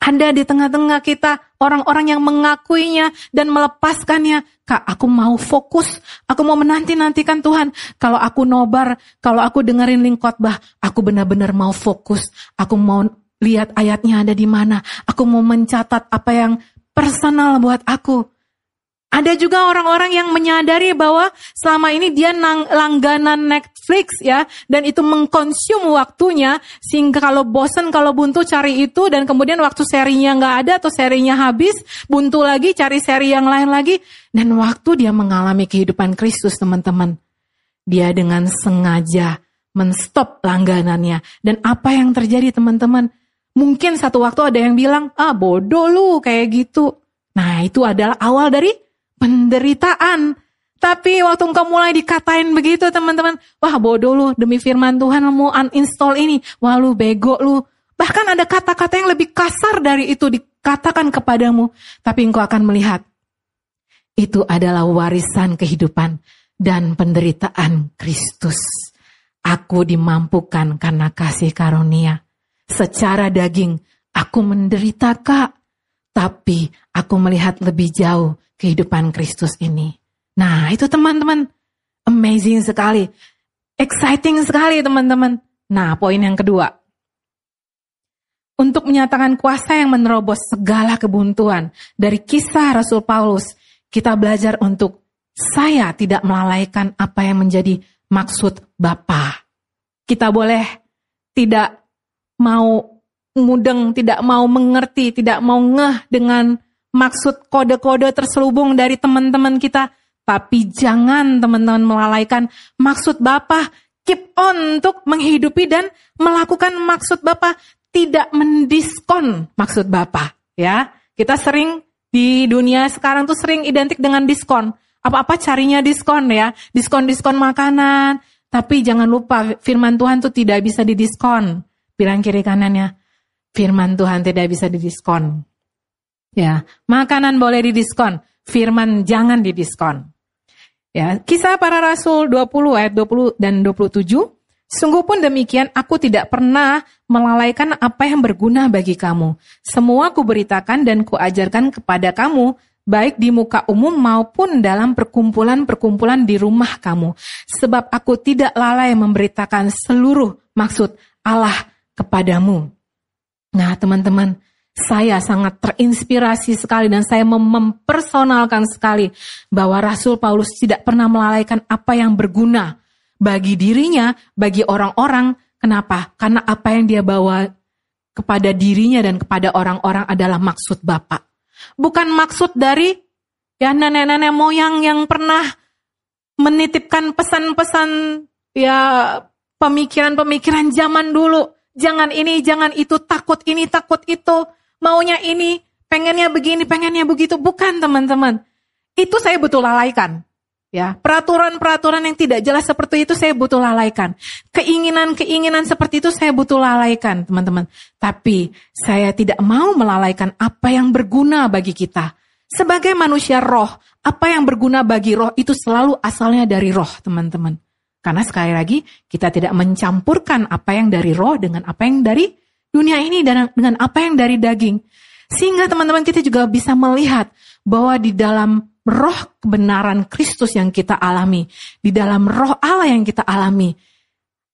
Ada di tengah-tengah kita orang-orang yang mengakuinya dan melepaskannya. Kak, aku mau fokus, aku mau menanti-nantikan Tuhan. Kalau aku nobar, kalau aku dengerin link khotbah, aku benar-benar mau fokus. Aku mau lihat ayatnya ada di mana. Aku mau mencatat apa yang personal buat aku. Ada juga orang-orang yang menyadari bahwa selama ini dia nang, langganan Netflix ya dan itu mengkonsum waktunya sehingga kalau bosen kalau buntu cari itu dan kemudian waktu serinya nggak ada atau serinya habis buntu lagi cari seri yang lain lagi dan waktu dia mengalami kehidupan Kristus teman-teman dia dengan sengaja menstop langganannya dan apa yang terjadi teman-teman mungkin satu waktu ada yang bilang ah bodoh lu kayak gitu nah itu adalah awal dari penderitaan. Tapi waktu engkau mulai dikatain begitu teman-teman, wah bodoh lu demi firman Tuhan mau uninstall ini, wah lu bego lu. Bahkan ada kata-kata yang lebih kasar dari itu dikatakan kepadamu. Tapi engkau akan melihat, itu adalah warisan kehidupan dan penderitaan Kristus. Aku dimampukan karena kasih karunia. Secara daging, aku menderita kak. Tapi aku melihat lebih jauh kehidupan Kristus ini. Nah, itu teman-teman, amazing sekali. Exciting sekali teman-teman. Nah, poin yang kedua. Untuk menyatakan kuasa yang menerobos segala kebuntuan dari kisah Rasul Paulus, kita belajar untuk saya tidak melalaikan apa yang menjadi maksud Bapa. Kita boleh tidak mau mudeng, tidak mau mengerti, tidak mau ngeh dengan maksud kode-kode terselubung dari teman-teman kita. Tapi jangan teman-teman melalaikan maksud Bapak. Keep on untuk menghidupi dan melakukan maksud Bapak. Tidak mendiskon maksud Bapak. Ya, kita sering di dunia sekarang tuh sering identik dengan diskon. Apa-apa carinya diskon ya. Diskon-diskon makanan. Tapi jangan lupa firman Tuhan tuh tidak bisa didiskon. Bilang kiri kanannya. Firman Tuhan tidak bisa didiskon. Ya, makanan boleh didiskon, firman jangan didiskon. Ya, kisah para rasul 20 ayat 20 dan 27 Sungguh pun demikian, aku tidak pernah melalaikan apa yang berguna bagi kamu. Semua kuberitakan dan kuajarkan kepada kamu, baik di muka umum maupun dalam perkumpulan-perkumpulan di rumah kamu. Sebab aku tidak lalai memberitakan seluruh maksud Allah kepadamu. Nah teman-teman, saya sangat terinspirasi sekali dan saya mempersonalkan sekali bahwa Rasul Paulus tidak pernah melalaikan apa yang berguna bagi dirinya, bagi orang-orang. Kenapa? Karena apa yang dia bawa kepada dirinya dan kepada orang-orang adalah maksud Bapak. Bukan maksud dari ya nenek-nenek moyang yang pernah menitipkan pesan-pesan ya pemikiran-pemikiran zaman dulu. Jangan ini, jangan itu, takut ini, takut itu maunya ini, pengennya begini, pengennya begitu. Bukan teman-teman. Itu saya butuh lalaikan. Ya, peraturan-peraturan yang tidak jelas seperti itu saya butuh lalaikan. Keinginan-keinginan seperti itu saya butuh lalaikan, teman-teman. Tapi saya tidak mau melalaikan apa yang berguna bagi kita. Sebagai manusia roh, apa yang berguna bagi roh itu selalu asalnya dari roh, teman-teman. Karena sekali lagi, kita tidak mencampurkan apa yang dari roh dengan apa yang dari dunia ini dan dengan apa yang dari daging. Sehingga teman-teman kita juga bisa melihat bahwa di dalam roh kebenaran Kristus yang kita alami, di dalam roh Allah yang kita alami,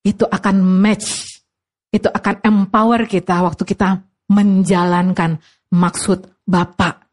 itu akan match, itu akan empower kita waktu kita menjalankan maksud Bapak.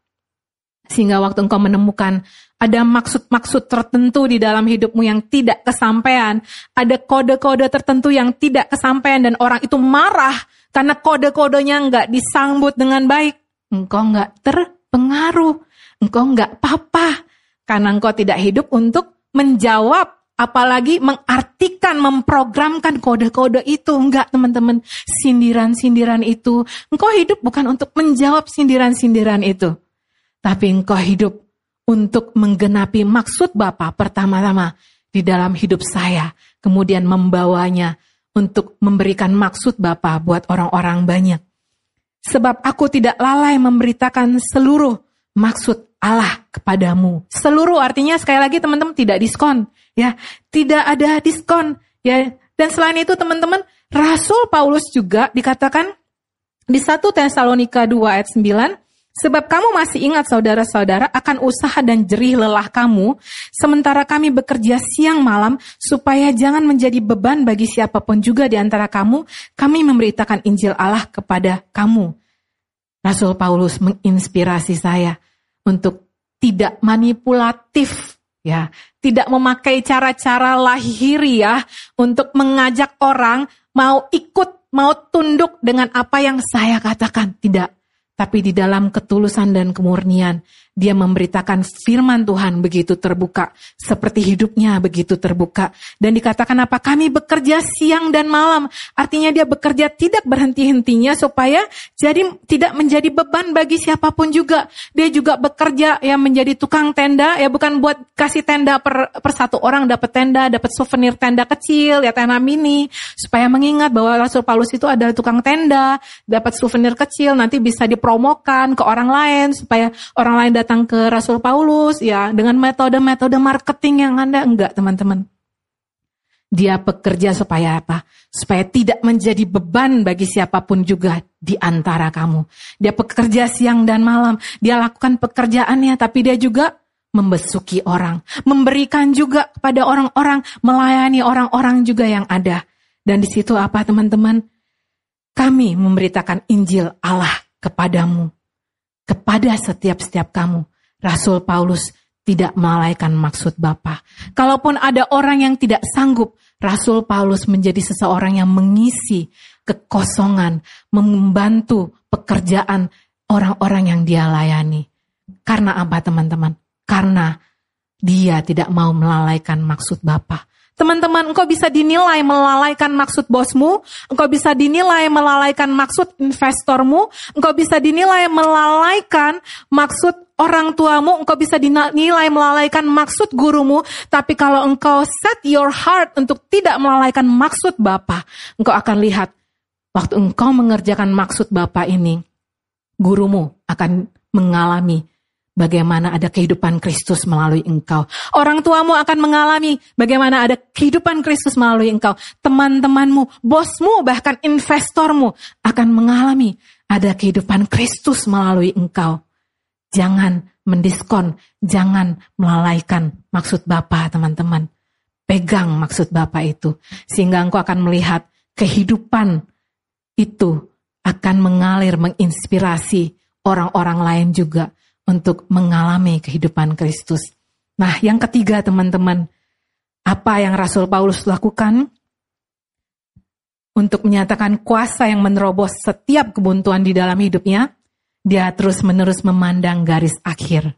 Sehingga waktu engkau menemukan ada maksud-maksud tertentu di dalam hidupmu yang tidak kesampaian, ada kode-kode tertentu yang tidak kesampaian dan orang itu marah karena kode-kodenya nggak disambut dengan baik. engkau nggak terpengaruh, engkau nggak apa-apa, karena engkau tidak hidup untuk menjawab apalagi mengartikan, memprogramkan kode-kode itu. Enggak, teman-teman. Sindiran-sindiran itu. Engkau hidup bukan untuk menjawab sindiran-sindiran itu. Tapi engkau hidup untuk menggenapi maksud Bapa pertama-tama di dalam hidup saya. Kemudian membawanya untuk memberikan maksud Bapa buat orang-orang banyak. Sebab aku tidak lalai memberitakan seluruh maksud Allah kepadamu. Seluruh artinya sekali lagi teman-teman tidak diskon ya tidak ada diskon ya dan selain itu teman-teman Rasul Paulus juga dikatakan di 1 Tesalonika 2 ayat 9 Sebab kamu masih ingat saudara-saudara akan usaha dan jerih lelah kamu, sementara kami bekerja siang malam, supaya jangan menjadi beban bagi siapa pun juga di antara kamu, kami memberitakan Injil Allah kepada kamu. Rasul Paulus menginspirasi saya untuk tidak manipulatif ya. Tidak memakai cara-cara lahiriah untuk mengajak orang mau ikut mau tunduk dengan apa yang saya katakan. Tidak tapi di dalam ketulusan dan kemurnian dia memberitakan firman Tuhan begitu terbuka, seperti hidupnya begitu terbuka. Dan dikatakan apa? Kami bekerja siang dan malam. Artinya dia bekerja tidak berhenti-hentinya supaya jadi tidak menjadi beban bagi siapa pun juga. Dia juga bekerja ya menjadi tukang tenda, ya bukan buat kasih tenda per, per satu orang dapat tenda, dapat souvenir tenda kecil, ya tenda mini, supaya mengingat bahwa Rasul Paulus itu adalah tukang tenda, dapat souvenir kecil, nanti bisa dipromokan ke orang lain supaya orang lain datang ke Rasul Paulus ya dengan metode-metode marketing yang Anda enggak teman-teman. Dia bekerja supaya apa? Supaya tidak menjadi beban bagi siapa pun juga di antara kamu. Dia bekerja siang dan malam. Dia lakukan pekerjaannya tapi dia juga membesuki orang. Memberikan juga kepada orang-orang, melayani orang-orang juga yang ada. Dan di situ apa teman-teman? Kami memberitakan Injil Allah kepadamu kepada setiap-setiap kamu. Rasul Paulus tidak melalaikan maksud Bapa. Kalaupun ada orang yang tidak sanggup, Rasul Paulus menjadi seseorang yang mengisi kekosongan, membantu pekerjaan orang-orang yang dia layani. Karena apa teman-teman? Karena dia tidak mau melalaikan maksud Bapa. Teman-teman, engkau bisa dinilai melalaikan maksud bosmu, engkau bisa dinilai melalaikan maksud investormu, engkau bisa dinilai melalaikan maksud orang tuamu, engkau bisa dinilai melalaikan maksud gurumu, tapi kalau engkau set your heart untuk tidak melalaikan maksud Bapa, engkau akan lihat waktu engkau mengerjakan maksud Bapa ini, gurumu akan mengalami bagaimana ada kehidupan Kristus melalui engkau. Orang tuamu akan mengalami bagaimana ada kehidupan Kristus melalui engkau. Teman-temanmu, bosmu, bahkan investormu akan mengalami ada kehidupan Kristus melalui engkau. Jangan mendiskon, jangan melalaikan maksud Bapa, teman-teman. Pegang maksud Bapa itu, sehingga engkau akan melihat kehidupan itu akan mengalir, menginspirasi orang-orang lain juga untuk mengalami kehidupan Kristus. Nah, yang ketiga teman-teman, apa yang Rasul Paulus lakukan untuk menyatakan kuasa yang menerobos setiap kebuntuan di dalam hidupnya, dia terus-menerus memandang garis akhir.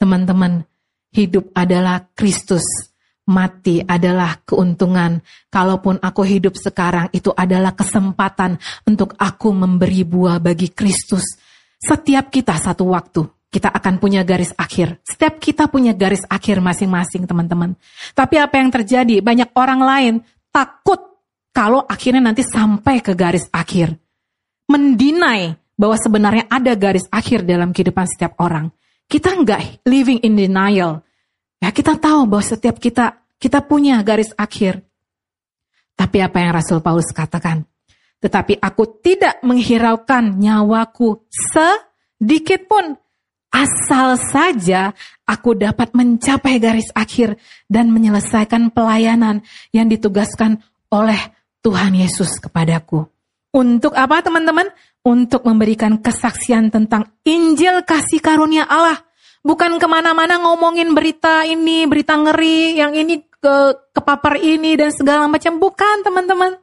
Teman-teman, hidup adalah Kristus, mati adalah keuntungan. Kalaupun aku hidup sekarang, itu adalah kesempatan untuk aku memberi buah bagi Kristus. Setiap kita satu waktu kita akan punya garis akhir. Setiap kita punya garis akhir masing-masing, teman-teman. Tapi apa yang terjadi? Banyak orang lain takut kalau akhirnya nanti sampai ke garis akhir. Mendinai bahwa sebenarnya ada garis akhir dalam kehidupan setiap orang. Kita enggak living in denial. Ya, kita tahu bahwa setiap kita kita punya garis akhir. Tapi apa yang Rasul Paulus katakan? Tetapi aku tidak menghiraukan nyawaku sedikit pun Asal saja aku dapat mencapai garis akhir dan menyelesaikan pelayanan yang ditugaskan oleh Tuhan Yesus kepadaku. Untuk apa teman-teman? Untuk memberikan kesaksian tentang Injil kasih karunia Allah. Bukan ke mana-mana ngomongin berita ini, berita ngeri, yang ini ke kepapar ini dan segala macam. Bukan teman-teman.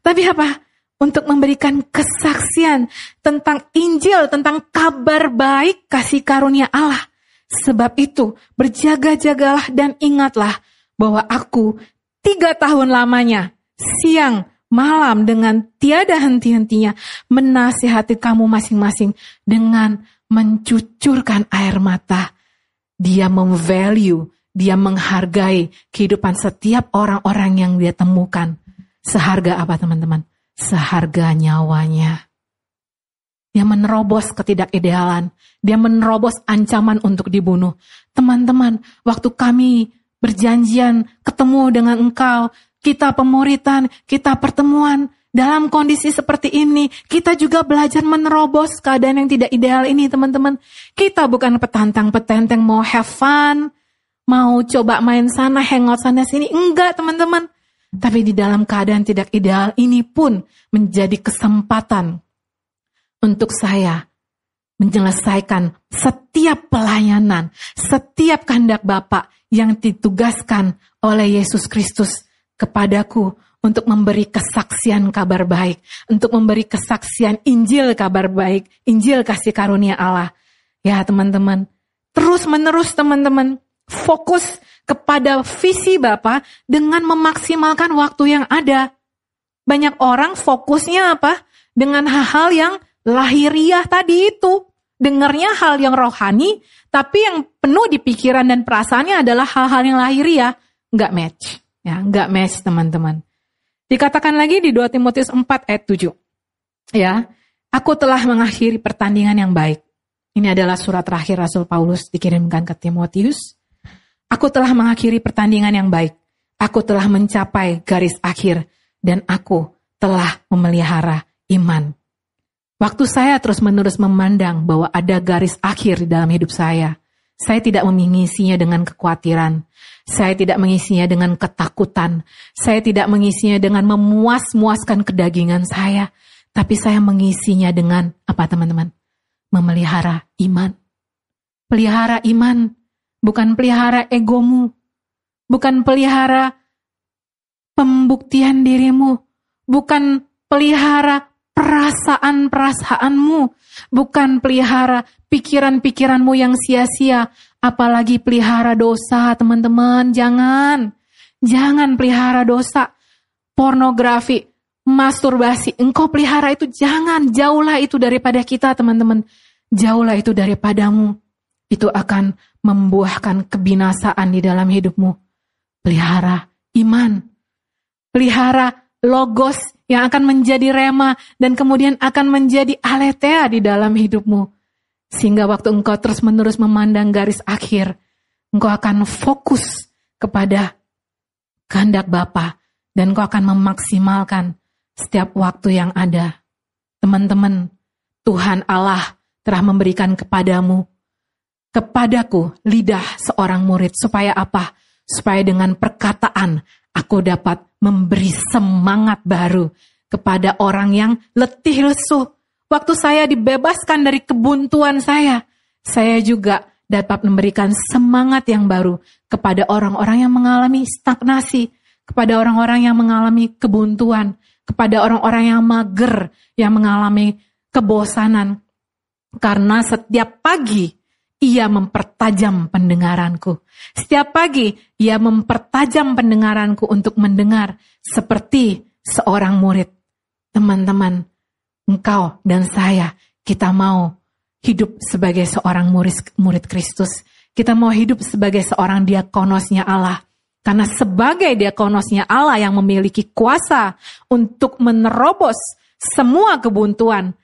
Tapi apa? Untuk memberikan kesaksian tentang Injil, tentang kabar baik kasih karunia Allah. Sebab itu, berjaga-jagalah dan ingatlah bahwa aku tiga tahun lamanya, siang, malam dengan tiada henti-hentinya menasihati kamu masing-masing dengan mencucurkan air mata. Dia memvalue, dia menghargai kehidupan setiap orang-orang yang dia temukan. Seharga apa teman-teman? Seharga nyawanya. Dia menerobos ketidakidealan. Dia menerobos ancaman untuk dibunuh. Teman-teman, waktu kami berjanjian ketemu dengan engkau, kita pemuritan, kita pertemuan, dalam kondisi seperti ini, kita juga belajar menerobos keadaan yang tidak ideal ini, teman-teman. Kita bukan petantang-petenteng mau have fun, mau coba main sana, hangout sana sini. Enggak, teman-teman. Tapi di dalam keadaan tidak ideal ini pun menjadi kesempatan untuk saya menyelesaikan setiap pelayanan, setiap kehendak Bapak yang ditugaskan oleh Yesus Kristus kepadaku untuk memberi kesaksian kabar baik, untuk memberi kesaksian Injil kabar baik, Injil kasih karunia Allah. Ya teman-teman, terus menerus teman-teman, fokus kepada visi Bapak dengan memaksimalkan waktu yang ada. Banyak orang fokusnya apa? Dengan hal-hal yang lahiriah tadi itu. Dengarnya hal yang rohani, tapi yang penuh di pikiran dan perasaannya adalah hal-hal yang lahiriah. Nggak match. Ya, nggak match teman-teman. Dikatakan lagi di 2 Timotius 4 ayat 7. Ya, aku telah mengakhiri pertandingan yang baik. Ini adalah surat terakhir Rasul Paulus dikirimkan ke Timotius. Aku telah mengakhiri pertandingan yang baik. Aku telah mencapai garis akhir dan aku telah memelihara iman. Waktu saya terus-menerus memandang bahwa ada garis akhir di dalam hidup saya, saya tidak mengisinya dengan kekhawatiran. Saya tidak mengisinya dengan ketakutan. Saya tidak mengisinya dengan memuas-muaskan kedagingan saya. Tapi saya mengisinya dengan apa teman-teman? Memelihara iman. Pelihara iman. Bukan pelihara egomu. Bukan pelihara pembuktian dirimu. Bukan pelihara perasaan-perasaanmu, bukan pelihara pikiran-pikiranmu yang sia-sia, apalagi pelihara dosa, teman-teman. Jangan, jangan pelihara dosa, pornografi, masturbasi. Engkau pelihara itu, jangan, jauhlah itu daripada kita, teman-teman. Jauhlah itu daripadamu. Itu akan membuahkan kebinasaan di dalam hidupmu. Pelihara iman. Pelihara logos yang akan menjadi rema dan kemudian akan menjadi aletea di dalam hidupmu. Sehingga waktu engkau terus-menerus memandang garis akhir, engkau akan fokus kepada kehendak Bapa dan engkau akan memaksimalkan setiap waktu yang ada. Teman-teman, Tuhan Allah telah memberikan kepadamu, kepadaku lidah seorang murid supaya apa? Supaya dengan perkataan aku dapat memberi semangat baru kepada orang yang letih lesu. Waktu saya dibebaskan dari kebuntuan saya, saya juga dapat memberikan semangat yang baru kepada orang-orang yang mengalami stagnasi, kepada orang-orang yang mengalami kebuntuan, kepada orang-orang yang mager, yang mengalami kebosanan. Karena setiap pagi ia mempertajam pendengaranku. Setiap pagi, ia mempertajam pendengaranku untuk mendengar seperti seorang murid. Teman-teman, engkau dan saya, kita mau hidup sebagai seorang murid, murid Kristus. Kita mau hidup sebagai seorang diakonosnya Allah. Karena sebagai diakonosnya Allah yang memiliki kuasa untuk menerobos semua kebuntuan,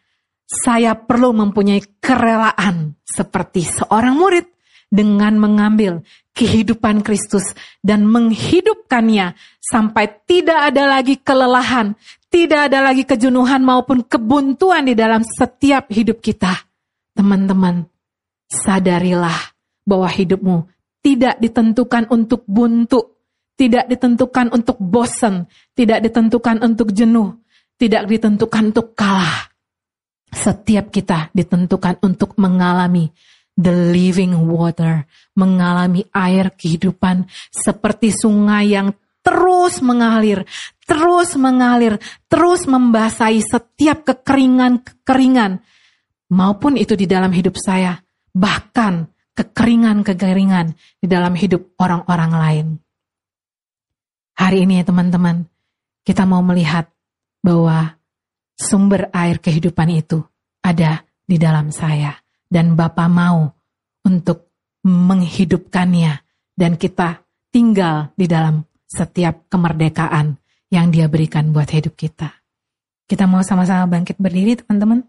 saya perlu mempunyai kerelaan seperti seorang murid dengan mengambil kehidupan Kristus dan menghidupkannya sampai tidak ada lagi kelelahan, tidak ada lagi kejenuhan maupun kebuntuan di dalam setiap hidup kita. Teman-teman, sadarilah bahwa hidupmu tidak ditentukan untuk buntu, tidak ditentukan untuk bosan, tidak ditentukan untuk jenuh, tidak ditentukan untuk kalah setiap kita ditentukan untuk mengalami the living water, mengalami air kehidupan seperti sungai yang terus mengalir, terus mengalir, terus membasahi setiap kekeringan-kekeringan, maupun itu di dalam hidup saya, bahkan kekeringan-kekeringan di dalam hidup orang-orang lain. Hari ini ya teman-teman, kita mau melihat bahwa sumber air kehidupan itu ada di dalam saya. Dan Bapa mau untuk menghidupkannya dan kita tinggal di dalam setiap kemerdekaan yang dia berikan buat hidup kita. Kita mau sama-sama bangkit berdiri teman-teman.